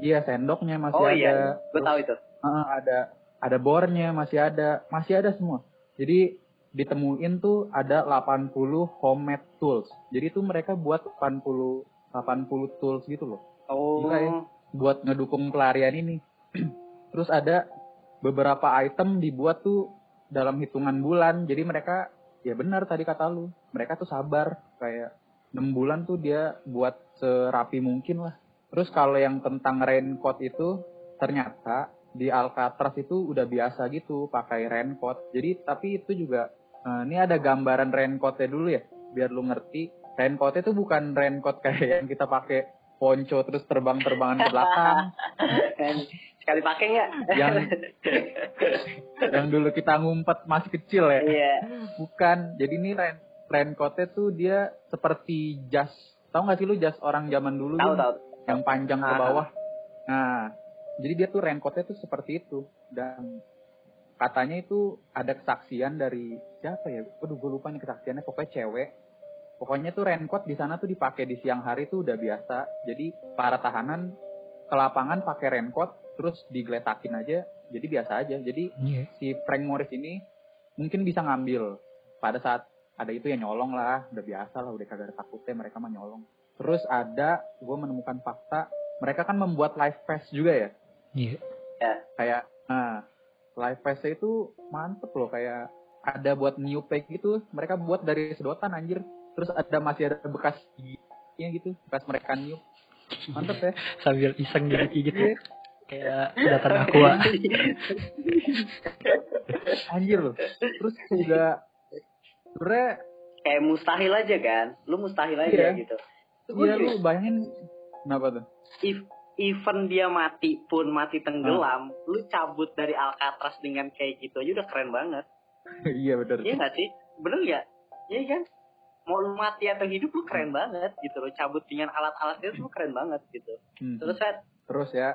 iya sendoknya masih Oh ada. iya, gue tahu itu. Heeh, ada ada bornya masih ada, masih ada semua. Jadi ditemuin tuh ada 80 homemade tools. Jadi tuh mereka buat 80 80 tools gitu loh Oh. Gila ya. buat ngedukung pelarian ini. Terus ada beberapa item dibuat tuh dalam hitungan bulan. Jadi mereka ya benar tadi kata lu. Mereka tuh sabar kayak 6 bulan tuh dia buat serapi mungkin lah. Terus kalau yang tentang raincoat itu ternyata di Alcatraz itu udah biasa gitu pakai raincoat. Jadi tapi itu juga eh, ini ada gambaran raincoatnya dulu ya biar lu ngerti. Raincoatnya itu bukan raincoat kayak yang kita pakai ponco terus terbang-terbangan ke belakang. Sekali pakai nggak? yang yang dulu kita ngumpet masih kecil ya. Iya. bukan. Jadi ini rain raincoatnya tuh dia seperti jas. Tahu nggak sih lu jas orang zaman dulu Tahu tahu. yang panjang ke Ah. bawah. Nah jadi dia tuh raincoatnya tuh seperti itu. Dan katanya itu ada kesaksian dari siapa ya? Aduh gue lupa nih kesaksiannya. Pokoknya cewek pokoknya tuh raincoat di sana tuh dipakai di siang hari tuh udah biasa. Jadi para tahanan ke lapangan pakai raincoat terus digeletakin aja. Jadi biasa aja. Jadi Iya. si Frank Morris ini mungkin bisa ngambil. Pada saat ada itu ya nyolong lah. Udah biasa lah udah kagak ada takutnya. Mereka mah nyolong. Terus ada gue menemukan fakta. Mereka kan membuat live vest juga ya? Iya. kayak nah live vest itu mantep loh. Kayak ada buat new pack gitu. Mereka buat dari sedotan anjir terus ada masih ada bekas giginya gitu bekas mereka new mantep ya Sambil iseng gigit gitu. Iya. Kayak datang aqua. anjir loh terus juga sebenernya Kayak mustahil aja kan? Lu mustahil aja Iya. gitu. iya lu bayangin kenapa tuh If, even dia mati pun mati tenggelam, lu cabut dari Alcatraz dengan kayak gitu aja udah keren banget. iya bener Iya nggak sih? Bener nggak? Iya kan? Mau lu mati atau hidup lu keren banget gitu loh. Cabut dengan alat-alat itu lu keren banget gitu. Hmm. Terus kan terus ya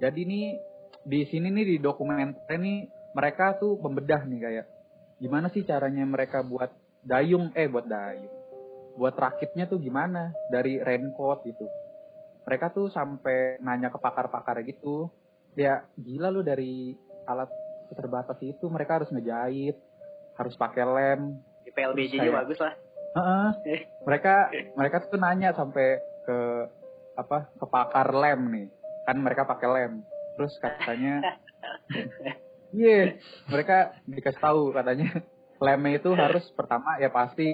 jadi nih di sini nih di dokumenter nih mereka tuh membedah nih kayak gimana sih caranya mereka buat dayung eh buat dayung buat rakitnya tuh gimana dari raincoat gitu mereka tuh sampai nanya ke pakar-pakar gitu ya gila lu dari alat terbatas itu mereka harus ngejahit harus pakai lem di PLBJ Kayak- bagus lah. Heeh. mereka mereka tuh nanya sampai ke apa ke pakar lem nih. Kan mereka pakai lem. Terus katanya iya mereka dikasih tahu katanya. Lemnya itu harus pertama ya pasti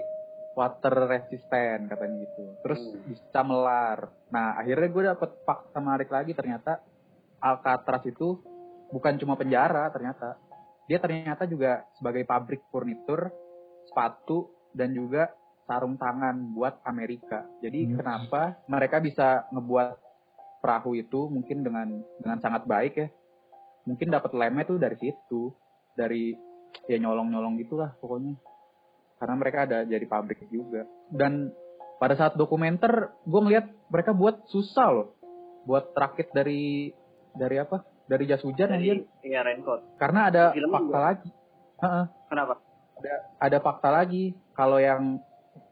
water resistant katanya gitu. Terus bisa melar. Nah akhirnya gue dapet fakta menarik lagi ternyata Alcatraz itu bukan cuma penjara ternyata. Dia ternyata juga sebagai pabrik furnitur sepatu dan juga sarung tangan buat Amerika. Jadi Hmm. kenapa mereka bisa ngebuat perahu itu mungkin dengan dengan sangat baik ya? mungkin dapat lemnya tuh dari situ dari ya nyolong-nyolong gitulah pokoknya karena mereka ada jadi pabrik juga dan pada saat dokumenter gue ngeliat mereka buat susah loh buat rakit dari dari apa dari jas hujan Dari iya raincoat. karena ada Film fakta juga. lagi Heeh, Kenapa? ada fakta lagi kalau yang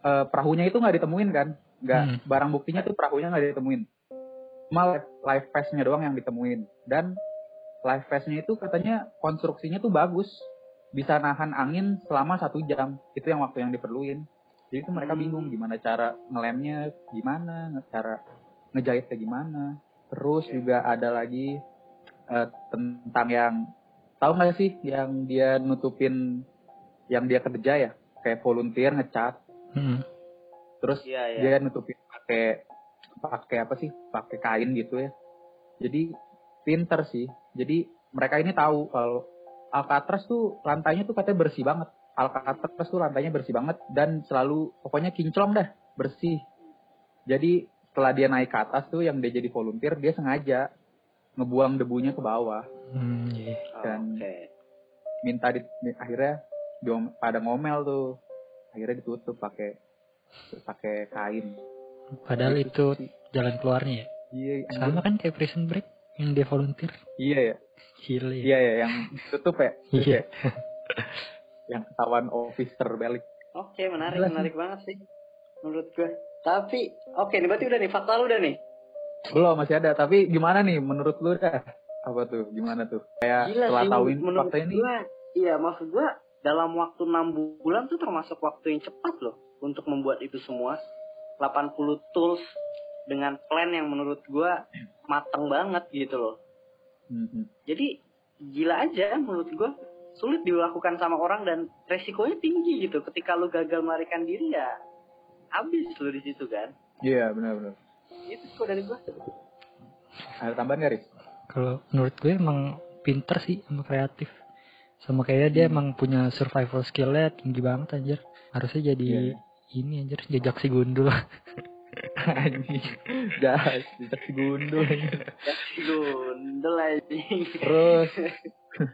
eh, perahunya itu nggak ditemuin kan? Nggak Hmm. barang buktinya tuh perahunya nggak ditemuin. Cuma live, live vest-nya doang yang ditemuin. Dan live vest-nya itu katanya konstruksinya tuh bagus. Bisa nahan angin selama satu jam. Itu yang waktu yang diperluin. Jadi itu mereka Hmm. bingung gimana cara ngelemnya gimana cara ngejahitnya gimana. Terus juga ada lagi eh, tentang yang tahu nggak sih yang dia nutupin yang dia kerja ya? Kayak volunteer ngecat Hmm. terus Iya, iya. dia nutupin pakai pakai apa sih pakai kain gitu ya jadi pinter sih jadi mereka ini tahu kalau Alcatraz tuh lantainya tuh katanya bersih banget Alcatraz tuh lantainya bersih banget dan selalu pokoknya kinclong dah bersih jadi setelah dia naik ke atas tuh yang dia jadi volunteer dia sengaja ngebuang debunya ke bawah Hmm, iya. dan- Oke. minta di, akhirnya diom- pada ngomel tuh akhirnya ditutup pakai pakai kain Padahal itu sih. jalan keluarnya ya. iya. Sama kan kayak prison break yang dia volunteer. iya ya Gile. Iya ya, yang tutup ya. Terus Iya. ya, yang ketahuan officer balik. Oke, menarik, Jelas menarik banget sih. Menurut gue. Tapi, oke nih berarti udah nih, fakta lu udah nih. Belum masih ada, tapi gimana nih menurut lu dah? Apa tuh? Gimana tuh? Kayak Gila setelah sih, tahu ini menurut fakta ini. gue. Iya, maksud gue dalam waktu 6 bulan tuh termasuk waktu yang cepat loh untuk membuat itu semua. 80 tools dengan plan yang menurut gue mateng banget gitu loh. Mhm. Jadi gila aja menurut gue sulit dilakukan sama orang dan resikonya tinggi gitu. Ketika lu gagal melarikan diri ya habis lu di situ kan. Iya benar-benar. Itu kok dari gue. Ada tambahan nggak Riz? Kalau menurut gue emang pinter sih sama kreatif. Sama kayak dia Hmm. emang punya survival skillnya tinggi banget anjir. Harusnya jadi Iya. ini anjir jejak si gundul. Anjing. Dah, cicak si gundul. Gundel anjing. Terus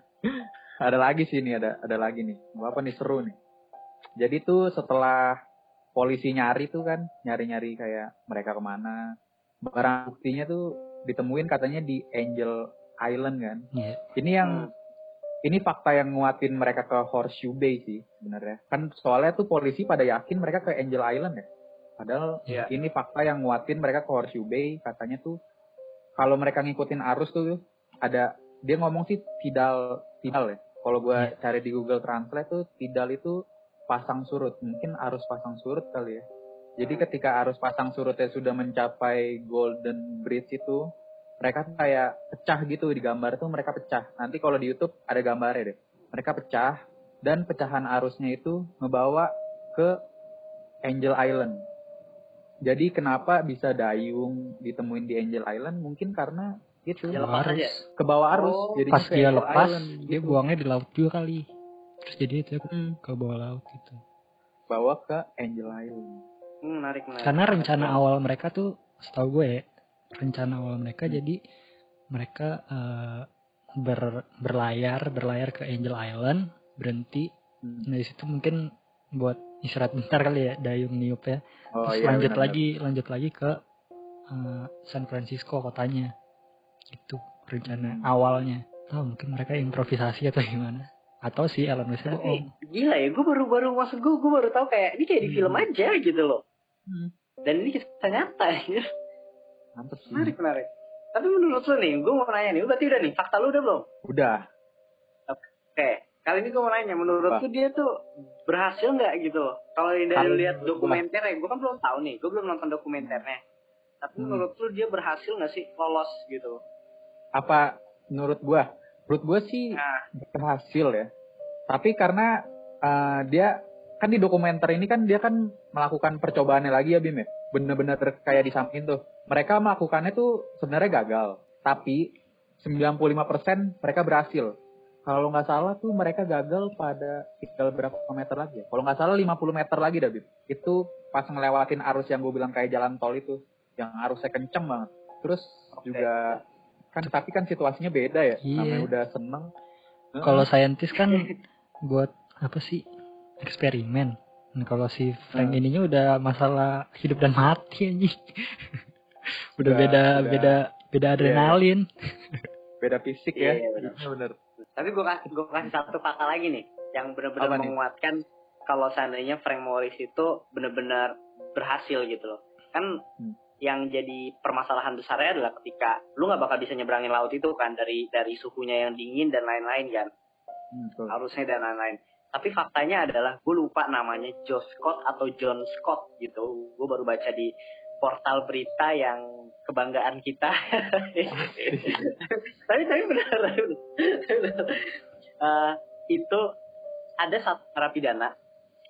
ada lagi sih nih, ada ada lagi nih. Mau apa nih seru nih. Jadi tuh setelah polisi nyari tuh kan, nyari-nyari kayak mereka ke mana. Barang buktinya tuh ditemuin katanya di Angel Island kan. Iya. Ini yang ini fakta yang nguatin mereka ke Horseshoe Bay sih sebenarnya. Kan soalnya tuh polisi pada yakin mereka ke Angel Island ya. Padahal Iya. ini fakta yang nguatin mereka ke Horseshoe Bay. Katanya tuh kalau mereka ngikutin arus tuh ada dia ngomong sih tidal tidal ya. Kalau gua cari di Google Translate tuh tidal itu pasang surut. Mungkin arus pasang surut kali ya. Jadi ketika arus pasang surutnya sudah mencapai Golden Bridge itu, mereka tuh kayak pecah gitu di gambar tuh mereka pecah. Nanti kalau di YouTube ada gambarnya deh. Mereka pecah dan pecahan arusnya itu ngebawa ke Angel Island. Jadi kenapa bisa dayung ditemuin di Angel Island? Mungkin karena itu Ya, lepas Harus. aja. ke bawah arus. Oh, Jadi Pas dia lepas, dia gitu. buangnya di laut juga kali. Terus jadi itu ya, Hmm, ke bawah laut gitu. bawa ke Angel Island. Hmm, menarik, menarik. Karena rencana awal mereka tuh, setahu gue ya, rencana awal mereka Hmm. jadi mereka eh, ber, berlayar, berlayar ke Angel Island, berhenti. Hmm. Nah, situ mungkin buat istirahat bentar kali ya, dayung niup ya. Oh Terus iya. lanjut benar-benar. lagi, lanjut lagi ke eh, San Francisco kotanya. Itu rencana Hmm. awalnya. Oh, mungkin mereka improvisasi atau gimana? Atau si Elon Musk Tapi bohong. gila ya, gue baru baru maksud gue, gue baru tahu kayak ini kayak di Hmm. film aja gitu loh. Hmm. Dan ini kisah nyata ya. Mantep sih. Menarik, menarik. Tapi menurut lu nih, gue mau nanya nih, berarti udah nih, fakta lu udah belum? Udah. Oke, kali ini gue mau nanya, menurut Apa? lu dia tuh berhasil nggak gitu loh? Kalau dari Kalau lihat menurut dokumenternya, gue kan belum tahu nih, gue belum nonton dokumenternya. Tapi Hmm. menurut lu dia berhasil nggak sih lolos gitu? Apa menurut gua? Menurut gua sih Nah, berhasil ya. Tapi karena eh, dia kan di dokumenter ini kan dia kan melakukan percobaannya lagi ya Bim ya. Bener-bener kayak di samping tuh. Mereka melakukannya tuh sebenarnya gagal. Tapi 95% mereka berhasil. Kalau nggak salah tuh mereka gagal pada tinggal berapa meter lagi ya. Kalau nggak salah 50 meter lagi dah Bim. Itu pas ngelewatin arus yang gue bilang kayak jalan tol itu. Yang arusnya kenceng banget. Terus Oke. juga kan tapi kan situasinya beda ya Iya. namanya udah seneng Kalau saintis kan buat apa sih eksperimen. Nah, kalau si Frank Hmm. ininya udah masalah hidup dan mati anjing. udah Udah- beda udah- beda beda adrenalin. beda fisik ya Iya, benar. Iya, bener Tapi gue kasih gue kasih satu fakta lagi nih yang benar-benar menguatkan kalau seandainya Frank Morris itu benar-benar berhasil gitu loh. Kan Hmm. yang jadi permasalahan besarnya adalah ketika lu nggak bakal bisa nyebrangin laut itu kan dari dari suhunya yang dingin dan lain-lain kan Hmm, betul. arusnya dan lain-lain. Tapi faktanya adalah gue lupa namanya Joe Scott atau John Scott gitu. Gue baru baca di portal berita yang kebanggaan kita. tapi tapi benar. benar. Eh, itu ada satu narapidana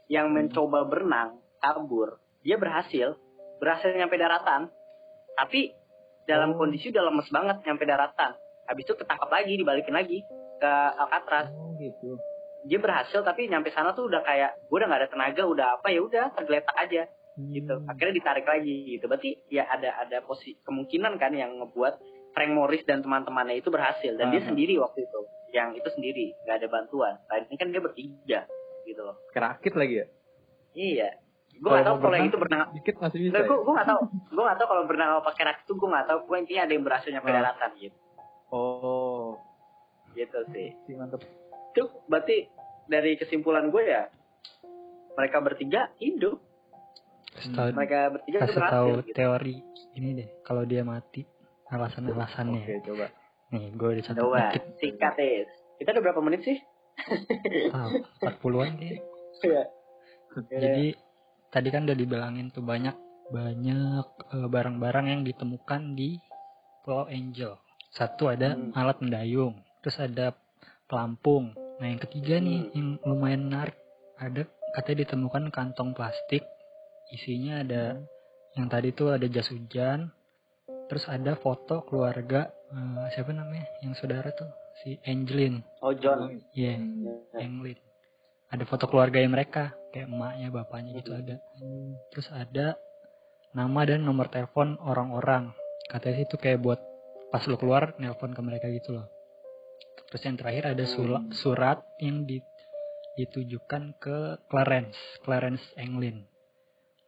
yang mencoba berenang kabur. Dia berhasil, berhasil nyampe daratan. Tapi dalam Oh. kondisi udah lemes banget nyampe daratan. Habis itu ketangkap lagi, dibalikin lagi ke Alcatraz oh gitu dia berhasil tapi nyampe sana tuh udah kayak gue udah gak ada tenaga udah apa ya udah tergeletak aja gitu. Hmm. akhirnya ditarik lagi gitu. Berarti ya ada ada posisi kemungkinan kan yang ngebuat Frank Morris dan teman-temannya itu berhasil. Dan dia Aha. sendiri waktu itu. Yang itu sendiri. Nggak ada bantuan. Ini kan dia bertiga gitu loh. Kerakit lagi ya? Iya. Gue gak tahu mau kalau yang itu berenang dikit masih bisa ya? gue gue gak tahu. Gue gak tahu kalau berenang pakai rakit itu gue gak tahu. Gue intinya ada yang berhasil nyampe daratan gitu. Oh. Gitu sih. Sih mantep. Itu berarti dari kesimpulan gue ya mereka bertiga hidup Kasih tahu mereka bertiga kasih tahu gitu. teori ini deh. Kalau dia mati alasan-alasannya. oke coba Nih, gue udah catat Coba dikit. singkat. Kita udah berapa menit sih? Ah, 40-an deh. Iya. Jadi tadi kan udah dibilangin tuh banyak banyak eh, barang-barang yang ditemukan di Pulau Angel. Satu ada Hmm. alat mendayung, terus ada pelampung. Nah yang ketiga nih Hmm. yang lumayan menarik ada katanya ditemukan kantong plastik isinya ada Hmm. yang tadi tuh ada jas hujan, terus ada foto keluarga eh, siapa namanya yang saudara tuh si Angelin, Oh John. iya Angelin. Ada foto keluarga yang mereka kayak emaknya bapaknya gitu ada terus ada nama dan nomor telepon orang-orang katanya sih itu kayak buat pas lu keluar nelpon ke mereka gitu loh terus yang terakhir ada sula- Hmm. surat yang di- ditujukan ke Clarence Clarence Englin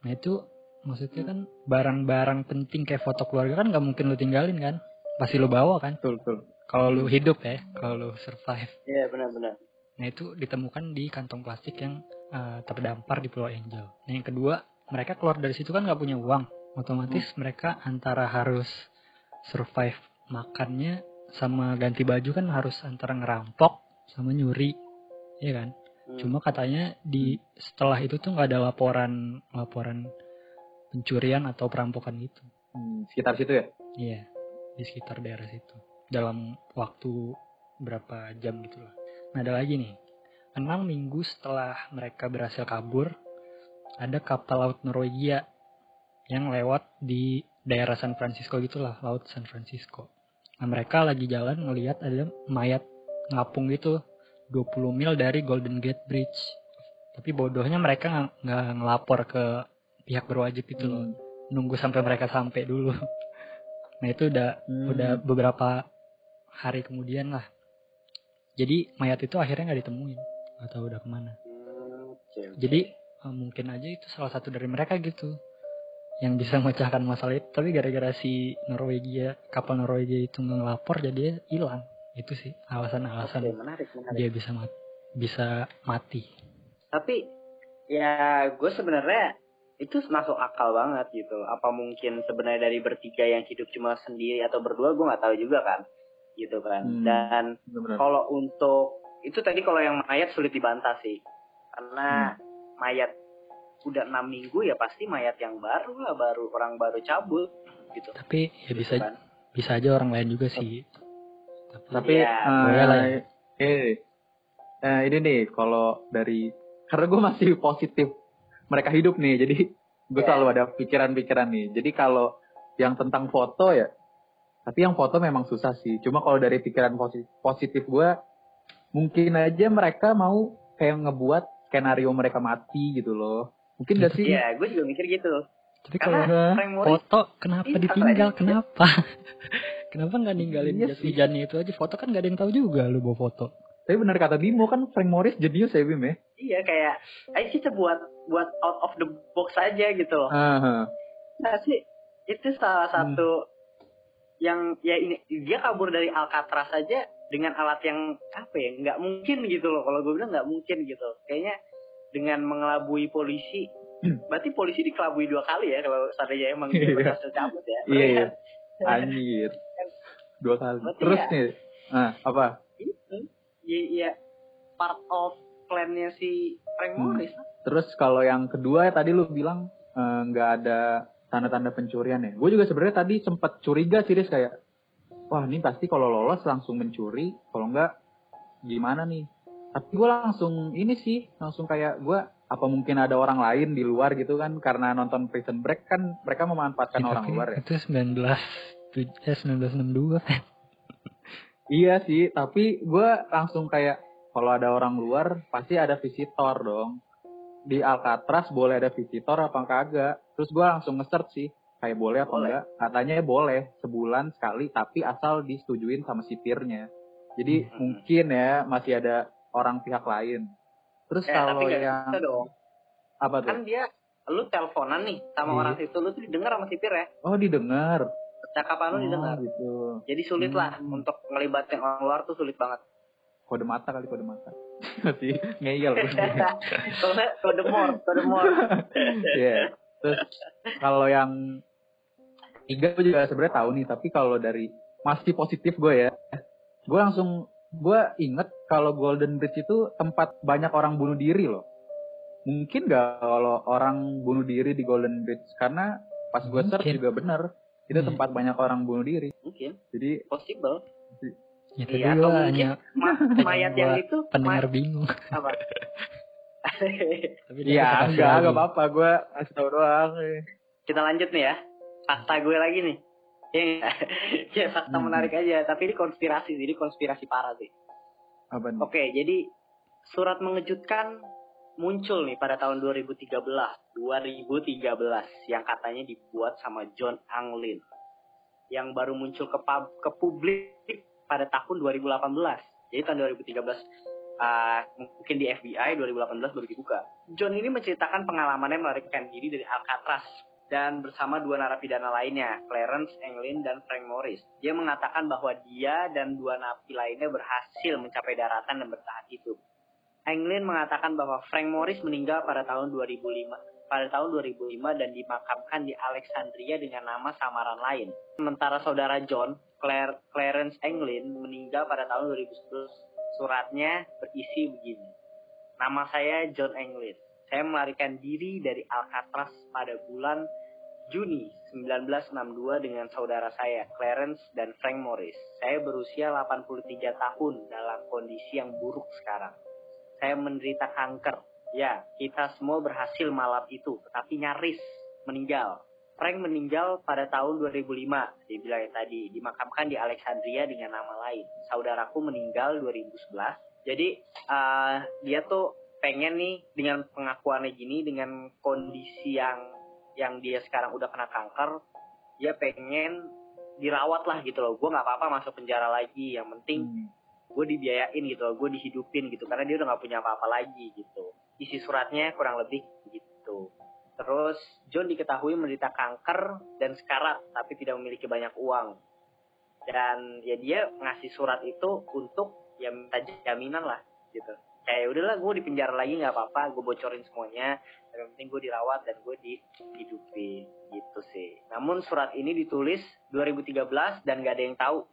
nah itu maksudnya kan barang-barang penting kayak foto keluarga kan nggak mungkin lu tinggalin kan pasti lu bawa kan betul betul kalau lu hidup ya kalau lu survive Iya benar-benar. Nah itu ditemukan di kantong plastik yang eh, terdampar di Pulau Angel. Nah yang kedua mereka keluar dari situ kan nggak punya uang, otomatis mereka antara harus survive makannya sama ganti baju kan harus antara ngerampok sama nyuri, ya kan? Hmm. Cuma katanya di setelah itu tuh nggak ada laporan laporan pencurian atau perampokan gitu. Hmm, sekitar situ ya Iya di sekitar daerah situ dalam waktu berapa jam gitu lah. Nah ada lagi nih, enam minggu setelah mereka berhasil kabur, ada kapal laut Norwegia yang lewat di daerah San Francisco gitulah, laut San Francisco. Nah mereka lagi jalan ngelihat ada mayat ngapung gitu, 20 mil dari Golden Gate Bridge. Tapi bodohnya mereka nggak- ngelapor ke pihak berwajib itu loh, Hmm. nunggu sampai mereka sampai dulu. Nah itu udah Hmm. udah beberapa hari kemudian lah. Jadi mayat itu akhirnya nggak ditemuin atau udah ke mana. Hmm, oke, oke. Jadi eh, mungkin aja itu salah satu dari mereka gitu yang bisa memecahkan masalah itu. Tapi gara-gara si Norwegia kapal Norwegia itu ngelapor jadi hilang. Itu sih alasan-alasan menarik menarik. dia bisa mati. Bisa mati. Tapi ya gue sebenarnya itu masuk akal banget gitu. Apa mungkin sebenarnya dari bertiga yang hidup cuma sendiri atau berdua gue nggak tahu juga kan, gitu kan. Hmm. Dan kalau untuk itu tadi kalau yang mayat sulit dibantah sih, karena mayat udah enam minggu ya pasti mayat yang baru lah, baru orang baru cabut gitu. Tapi ya bisa kan. bisa aja orang lain juga sih. Tapi, Tapi Iya, eh, ya. eh, eh, ini nih kalau dari karena gue masih positif mereka hidup nih, jadi gue Iya. selalu ada pikiran-pikiran nih. Jadi kalau yang tentang foto ya, tapi yang foto memang susah sih. Cuma kalau dari pikiran positif, positif gue, mungkin aja mereka mau kayak ngebuat skenario mereka mati gitu loh. Mungkin gak sih? Iya, gue juga mikir gitu. tapi kalau foto kenapa Iya, ditinggal kenapa Kenapa nggak ninggalin Iya jas sih. hujannya itu aja? Foto kan nggak ada yang tahu juga lu bawa foto. Tapi benar kata Bimo kan Frank Morris jenius ya Bim ya. Iya kayak, ayo kita buat buat out of the box aja gitu loh. Aha. Nah sih, itu salah Hmm. satu yang ya ini dia kabur dari Alcatraz aja dengan alat yang apa ya nggak mungkin gitu loh kalau gue bilang nggak mungkin gitu kayaknya dengan mengelabui polisi Hmm. berarti polisi dikelabui dua kali ya kalau seandainya emang dia Iya. berhasil cabut ya Iya, iya. kan? Anjir. Dua kali. Berarti Terus ya- nih, ah, apa? itu ya, ya part of plan-nya si Frank Hmm. Morris Terus kalau yang kedua ya tadi lu bilang eh, nggak ada tanda-tanda pencurian ya. Gue juga sebenarnya tadi sempat curiga sih Riz, kayak wah ini pasti kalau lolos langsung mencuri, kalau enggak gimana nih. Tapi gue langsung ini sih, langsung kayak gue apa mungkin ada orang lain di luar gitu kan karena nonton Prison Break kan mereka memanfaatkan Ya, orang luar ya. Itu 19 tu- eh 1962 kan. Iya sih, tapi gue langsung kayak kalau ada orang luar pasti ada visitor dong. Di Alcatraz boleh ada visitor apa kagak? Terus gue langsung nge-search sih, kayak boleh apa Boleh. enggak? Katanya boleh sebulan sekali, tapi asal disetujuin sama sipirnya. Jadi Hmm. mungkin ya masih ada orang pihak lain. Terus eh kalau yang bisa dong apa tuh? kan dia lu teleponan nih sama Iya. orang situ lu tuh didengar sama sipir ya Oh didengar. Percakapan lu Oh, didengar gitu. jadi sulit lah Hmm. untuk ngelibatin orang luar tuh sulit banget Kode mata kali kode mata. Masih ngeyel. Soalnya kode more, kode more. Iya. Terus kalau yang tiga gue juga sebenarnya tahu nih, tapi kalau dari masih positif gue ya, gue langsung gue inget kalau Golden Bridge itu tempat banyak orang bunuh diri loh. Mungkin gak kalau orang bunuh diri di Golden Bridge karena pas gue search juga bener itu Hmm. tempat banyak orang bunuh diri. Mungkin, Jadi possible. Itu Iya, atau mungkin hanya ma- mayat yang itu pendengar ma- bingung. apa? Ya tetap enggak lagi. enggak apa-apa gue kasih tau doang. Kita lanjut nih ya. Fakta gue lagi nih. Ya, nggak? ya fakta Hmm. menarik aja, tapi ini konspirasi, jadi konspirasi parah sih. Apa nih? Oke, jadi surat mengejutkan muncul nih pada tahun 2013, 2013 yang katanya dibuat sama John Anglin yang baru muncul ke pub- ke publik pada tahun 2018. Jadi tahun 2013 uh, mungkin di FBI 2018 baru dibuka. John ini menceritakan pengalamannya melarikan diri dari Alcatraz dan bersama dua narapidana lainnya, Clarence Anglin dan Frank Morris. Dia mengatakan bahwa dia dan dua napi lainnya berhasil mencapai daratan dan bertahan hidup. Anglin mengatakan bahwa Frank Morris meninggal pada tahun 2005 pada tahun 2005 dan dimakamkan di Alexandria dengan nama samaran lain. Sementara saudara John, Claire, Clarence Anglin, meninggal pada tahun 2011. Suratnya berisi begini. Nama saya John Anglin. Saya melarikan diri dari Alcatraz pada bulan Juni 1962 dengan saudara saya, Clarence dan Frank Morris. Saya berusia 83 tahun dalam kondisi yang buruk sekarang. Saya menderita kanker. Ya, kita semua berhasil malam itu, tetapi nyaris meninggal. Frank meninggal pada tahun 2005, dia bilang yang tadi, dimakamkan di Alexandria dengan nama lain. Saudaraku meninggal 2011. Jadi, eh, dia tuh pengen nih dengan pengakuannya gini, dengan kondisi yang yang dia sekarang udah kena kanker, dia pengen dirawat lah gitu loh. Gue nggak apa-apa masuk penjara lagi, yang penting Hmm. Gue dibiayain gitu gue dihidupin gitu karena dia udah nggak punya apa-apa lagi gitu. Isi suratnya kurang lebih gitu. Terus John diketahui menderita kanker dan sekarat tapi tidak memiliki banyak uang. Dan ya dia ngasih surat itu untuk ya minta jaminan lah gitu. Kayak udahlah gue di penjara lagi nggak apa-apa gue bocorin semuanya. Yang penting gue dirawat dan gue dihidupin gitu sih. Namun surat ini ditulis 2013 dan gak ada yang tahu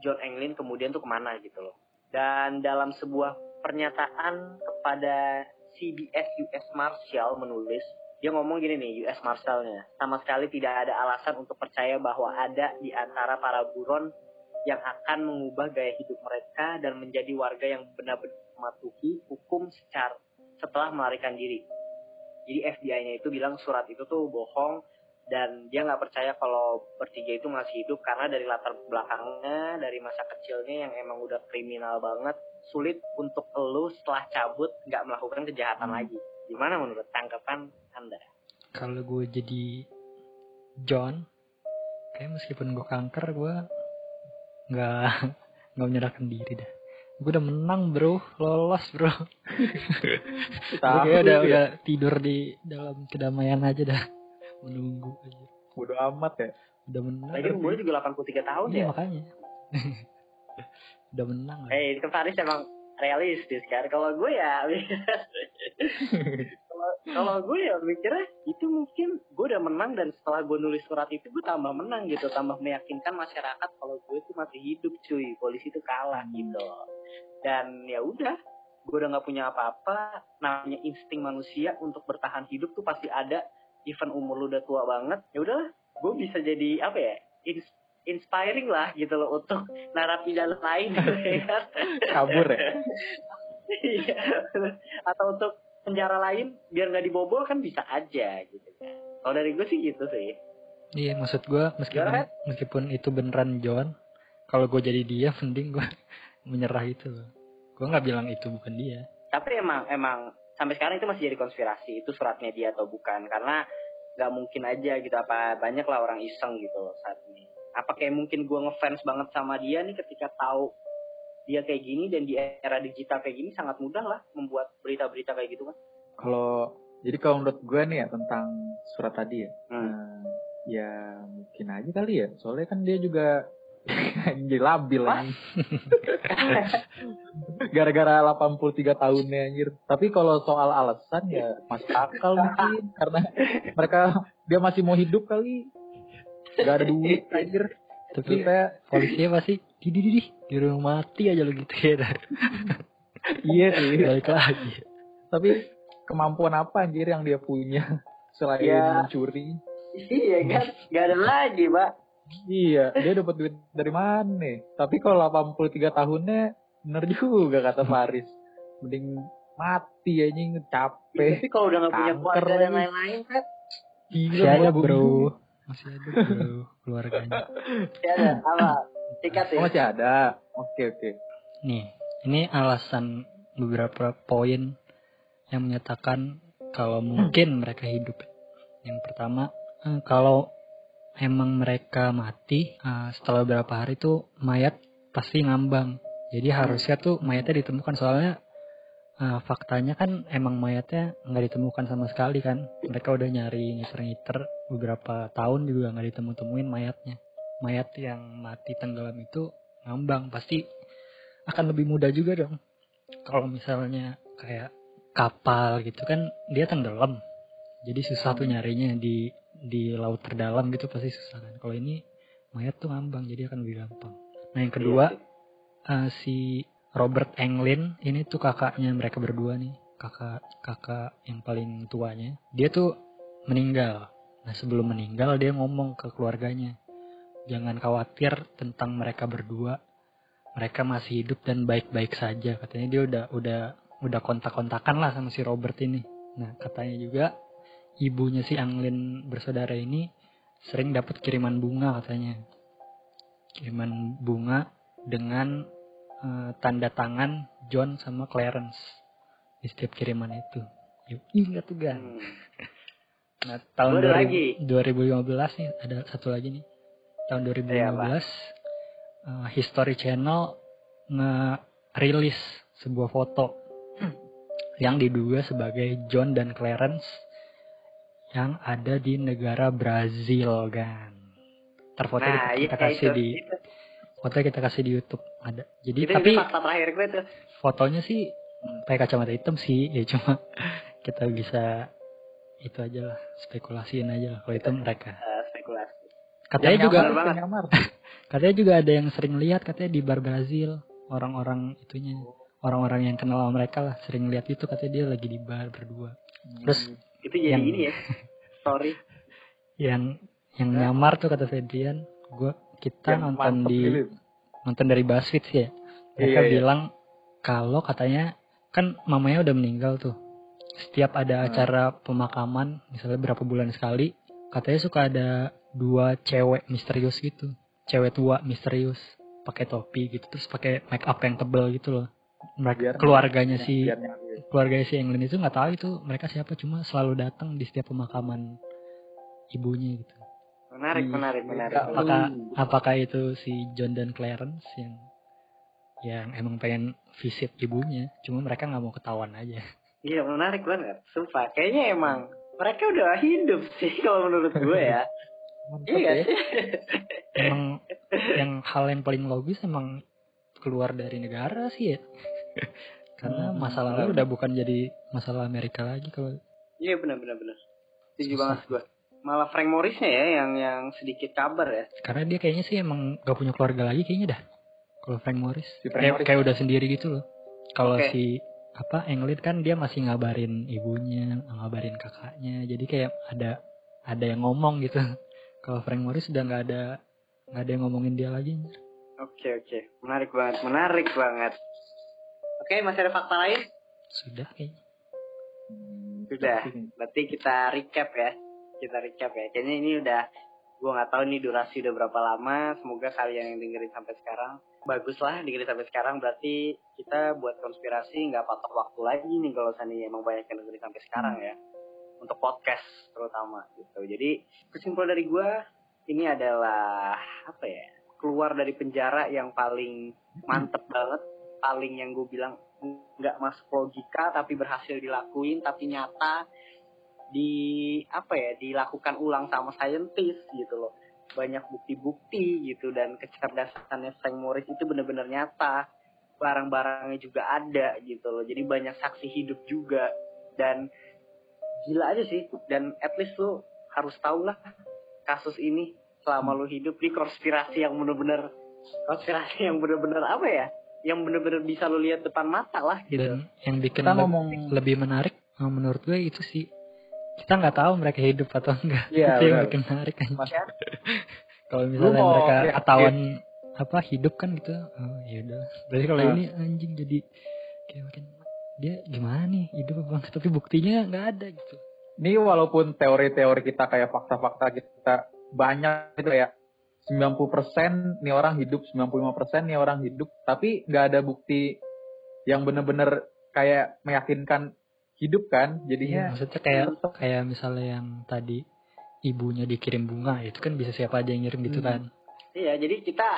John Anglin kemudian tuh ke mana gitu loh. Dan dalam sebuah pernyataan kepada CBS US Marshal menulis, dia ngomong gini nih US Marshalnya, sama sekali tidak ada alasan untuk percaya bahwa ada di antara para buron yang akan mengubah gaya hidup mereka dan menjadi warga yang benar-benar mematuhi hukum secara setelah melarikan diri. Jadi FBI-nya itu bilang surat itu tuh bohong dan dia nggak percaya kalau bertiga itu masih hidup karena dari latar belakangnya dari masa kecilnya yang emang udah kriminal banget sulit untuk elu setelah cabut nggak melakukan kejahatan Hmm. lagi. Gimana menurut tanggapan anda? Kalau gue jadi John, kayak meskipun gue kanker, gue nggak nggak menyerahkan diri dah. Gue udah menang bro. Lolos bro. Gue kayak udah ya. udah tidur di dalam kedamaian aja dah menunggu aja Bodo amat ya. udah menang Lagi umurnya juga 83 tahun iya ya. makanya udah menang. Eh, itu Faris emang realistis kan. Kalau gue ya kalau kalau gue ya mikirnya itu mungkin gue udah menang dan setelah gue nulis surat itu gue tambah menang gitu, tambah meyakinkan masyarakat kalau gue itu masih hidup cuy, polisi itu kalah gitu. Dan ya udah, gue udah nggak punya apa-apa, namanya insting manusia untuk bertahan hidup tuh pasti ada. Even umur lu udah tua banget, ya udahlah, gue bisa jadi apa ya? ins- inspiring lah gitu loh untuk narapidana lain gitu ya kan. Kabur ya. Iya. atau untuk penjara lain biar nggak dibobol kan bisa aja gitu kan kalau dari gue sih gitu sih iya maksud gue meskipun meskipun itu beneran John kalau gue jadi dia mending gue menyerah itu gue nggak bilang itu bukan dia tapi emang emang sampai sekarang itu masih jadi konspirasi itu suratnya dia atau bukan karena nggak mungkin aja gitu apa banyak lah orang iseng gitu loh saat ini apa kayak mungkin gue ngefans banget sama dia nih ketika tahu dia kayak gini dan di era digital kayak gini sangat mudah lah membuat berita-berita kayak gitu kan Kalau jadi kalau menurut gue nih ya tentang surat tadi ya. Hmm. eh, ya mungkin aja kali ya. Soalnya kan dia juga anjir labil anjir. Gara-gara 83 tahunnya anjir. Tapi kalau soal alasan ya masuk akal mungkin karena mereka dia masih mau hidup kali. Gak ada duit anjir. tapi Kita polisinya pasti di di di di di rumah mati aja lo gitu ya iya sih. balik lagi Tapi kemampuan apa anjir yang dia punya selain Ya. mencuri? iya kan nggak ada lagi pak Iya, dia dapat duit dari mana? nih? Tapi kalau 83 tahunnya bener juga kata Faris. Mending mati anjing capek. tapi kalau udah nggak punya keluarga dan lain-lain kan Gila, masih ada bro masih ada bro keluarganya ya ada apa sikat Oh, ya masih ada. Oke, oke. nih ini alasan beberapa poin yang menyatakan kalau mungkin mereka hidup yang pertama eh, kalau emang mereka mati eh, setelah beberapa hari tuh mayat pasti ngambang. Jadi harusnya tuh mayatnya ditemukan. Soalnya eh, faktanya kan emang mayatnya nggak ditemukan sama sekali kan. Mereka udah nyari ngiter-ngiter beberapa tahun juga nggak ditemu-temuin mayatnya. Mayat yang mati tenggelam itu ngambang. Pasti akan lebih mudah juga dong. Kalau misalnya kayak kapal gitu kan dia tenggelam. Jadi susah tuh nyarinya di di laut terdalam gitu pasti susah kan. Kalau ini mayat tuh ngambang jadi akan lebih gampang. Nah yang kedua eh, si Robert Englin ini tuh kakaknya mereka berdua nih kakak kakak yang paling tuanya. Dia tuh meninggal. Nah sebelum meninggal dia ngomong ke keluarganya jangan khawatir tentang mereka berdua. Mereka masih hidup dan baik-baik saja. Katanya dia udah udah udah kontak-kontakan lah sama si Robert ini. Nah katanya juga ibunya si Anglin bersaudara ini sering dapat kiriman bunga katanya kiriman bunga dengan eh, tanda tangan John sama Clarence di setiap kiriman itu Yuk, ingat tuh gan Hmm. nah tahun Gua ada 2000 lagi. 2015 nih ada satu lagi nih tahun 2015 Iya, Pak. eh, History Channel nge-rilis sebuah foto yang diduga sebagai John dan Clarence yang ada di negara Brazil kan. Terfoto nah kita, iya kita kasih itu, di itu, foto kita kasih di YouTube ada. Jadi itu, tapi itu fakta terakhir gue tuh fotonya sih pakai kacamata hitam sih ya cuma kita bisa itu aja lah spekulasiin aja lah kalau itu mereka. eh, spekulasi Katanya Yang juga nyamar. Katanya juga ada yang sering lihat katanya di bar Brazil orang-orang itunya orang-orang yang kenal sama mereka lah sering lihat itu katanya dia lagi di bar berdua Terus itu jadi Yang- ini ya. Story. Yang yang nyamar tuh kata Fedrian gua kita Yang nonton di nonton dari BuzzFeed sih ya. Mereka Iya, iya. bilang kalau katanya kan mamanya udah meninggal tuh. Setiap ada Hmm. acara pemakaman misalnya berapa bulan sekali katanya suka ada dua cewek misterius gitu. Cewek tua misterius pakai topi gitu terus pakai make up yang tebel gitu loh mereka Biar- keluarganya si Biar nyamar. keluarga si England itu nggak tahu itu mereka siapa cuma selalu datang di setiap pemakaman ibunya gitu Menarik, Ih, menarik, menarik. beda. Apakah Hmm. apakah itu si John dan Clarence yang yang emang pengen visit ibunya, cuma mereka nggak mau ketahuan aja. Iya, menarik banget. Sumpah, kayaknya emang mereka udah hidup sih kalau menurut gue ya. Mantap Iya ya. Emang yang hal yang paling logis emang keluar dari negara sih ya. Karena Hmm, masalahnya benar. udah bukan jadi masalah Amerika lagi kalau Iya, benar benar benar. Setuju banget gue. Malah Frank Morrisnya ya yang yang sedikit kabar ya. karena dia kayaknya sih emang gak punya keluarga lagi kayaknya dah. Kalau Frank Morris, Si Frank kayak, Morris. kayak udah sendiri gitu loh. Kalau Oke. si apa Englid kan dia masih ngabarin ibunya, ngabarin kakaknya. Jadi kayak ada ada yang ngomong gitu. Kalau Frank Morris udah nggak ada nggak ada yang ngomongin dia lagi. Oke oke, menarik banget, menarik banget. Oke, masih ada fakta lain? Sudah kayaknya. Sudah. Berarti kita recap ya. Kita recap ya. Kayaknya ini udah gua nggak tahu nih durasi udah berapa lama. Semoga kalian yang dengerin sampai sekarang bagus lah dengerin sampai sekarang. Berarti kita buat konspirasi nggak patok waktu lagi nih kalau seandainya emang banyak yang dengerin sampai sekarang ya. Untuk podcast terutama gitu. Jadi kesimpulan dari gua ini adalah apa ya? Keluar dari penjara yang paling mantep banget, paling yang gue bilang nggak masuk logika tapi berhasil dilakuin tapi nyata di apa ya dilakukan ulang sama saintis gitu loh. Banyak bukti-bukti gitu dan kecerdasannya Frank Morris itu benar-benar nyata. Barang-barangnya juga ada gitu loh jadi banyak saksi hidup juga. Dan gila aja sih dan at least lu harus tahu lah kasus ini selama lu hidup di konspirasi yang benar-benar konspirasi yang benar-benar apa ya yang benar-benar bisa lu lihat depan mata lah gitu Dan yang bikin Kita le- ngomong lebih menarik eh, menurut gue itu sih kita nggak tahu mereka hidup atau enggak. Iya, itu yang bikin menarik kan. Kalau misalnya mau mereka yakin. ketahuan apa hidup kan gitu, oh ya udah. Berarti kalau Nah. ini anjing jadi kayak makin dia gimana nih hidup apa enggak? Tapi buktinya nggak ada gitu. ini walaupun teori-teori kita kayak fakta-fakta kita banyak gitu ya 90% nih orang hidup 95% nih orang hidup tapi nggak ada bukti yang bener-bener kayak meyakinkan hidup kan Iya, jadinya maksudnya kayak kayak misalnya yang tadi ibunya dikirim bunga itu kan bisa siapa aja yang ngirim gitu Hmm. kan. Iya, jadi kita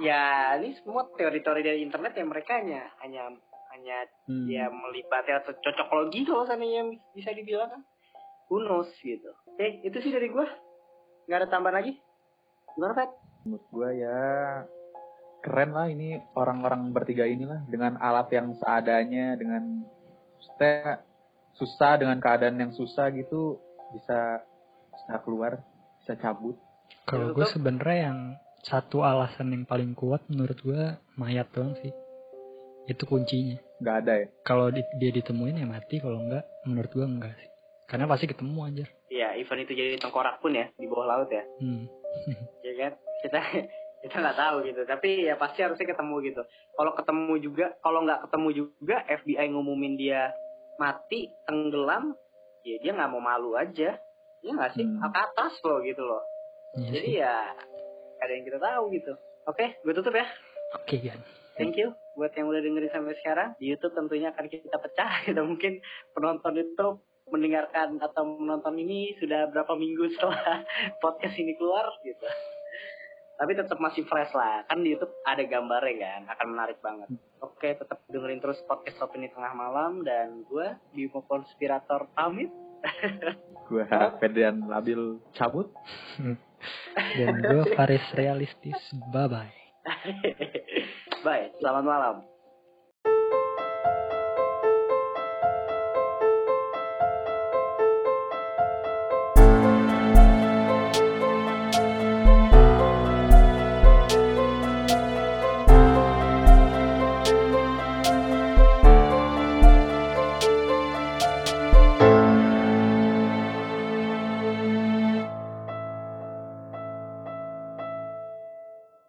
ya ini semua teori-teori dari internet yang mereka hanya hanya hanya hmm, ya melibatkan atau cocokologi kalau seandainya bisa dibilang kan. Who knows gitu. Oke, itu sih dari gua. Nggak ada tambahan lagi. Gimana, Pat? menurut gua ya keren lah ini orang-orang bertiga inilah dengan alat yang seadanya dengan maksudnya susah dengan keadaan yang susah gitu bisa bisa keluar bisa cabut Kalau gue sebenarnya yang satu alasan yang paling kuat menurut gue mayat doang sih. Itu kuncinya. nggak ada ya Kalau di- dia ditemuin ya mati, kalau enggak menurut gue enggak sih. Karena pasti ketemu anjir. Event itu jadi tengkorak pun ya di bawah laut ya. Hmm. ya kan? Kita kita nggak tahu gitu. Tapi ya pasti harusnya ketemu gitu. Kalau ketemu juga kalau nggak ketemu juga FBI ngumumin dia mati tenggelam ya dia nggak mau malu aja. Ya nggak sih? Hmm. ke atas loh gitu loh. Iya jadi ya ada yang kita tahu gitu. Oke gue tutup ya. Oke kan. thank you buat yang udah dengerin sampai sekarang. Di YouTube tentunya akan kita pecah gitu. Mungkin penonton YouTube mendengarkan atau menonton ini sudah berapa minggu setelah podcast ini keluar gitu. Tapi tetap masih fresh lah. Kan di YouTube ada gambarnya kan? Akan menarik banget. Oke tetap dengerin terus podcast opini tengah malam. Dan gue Bimo Konspirator pamit. Gua Fedan Labil cabut. Dan gue Faris realistis. Bye bye. bye selamat malam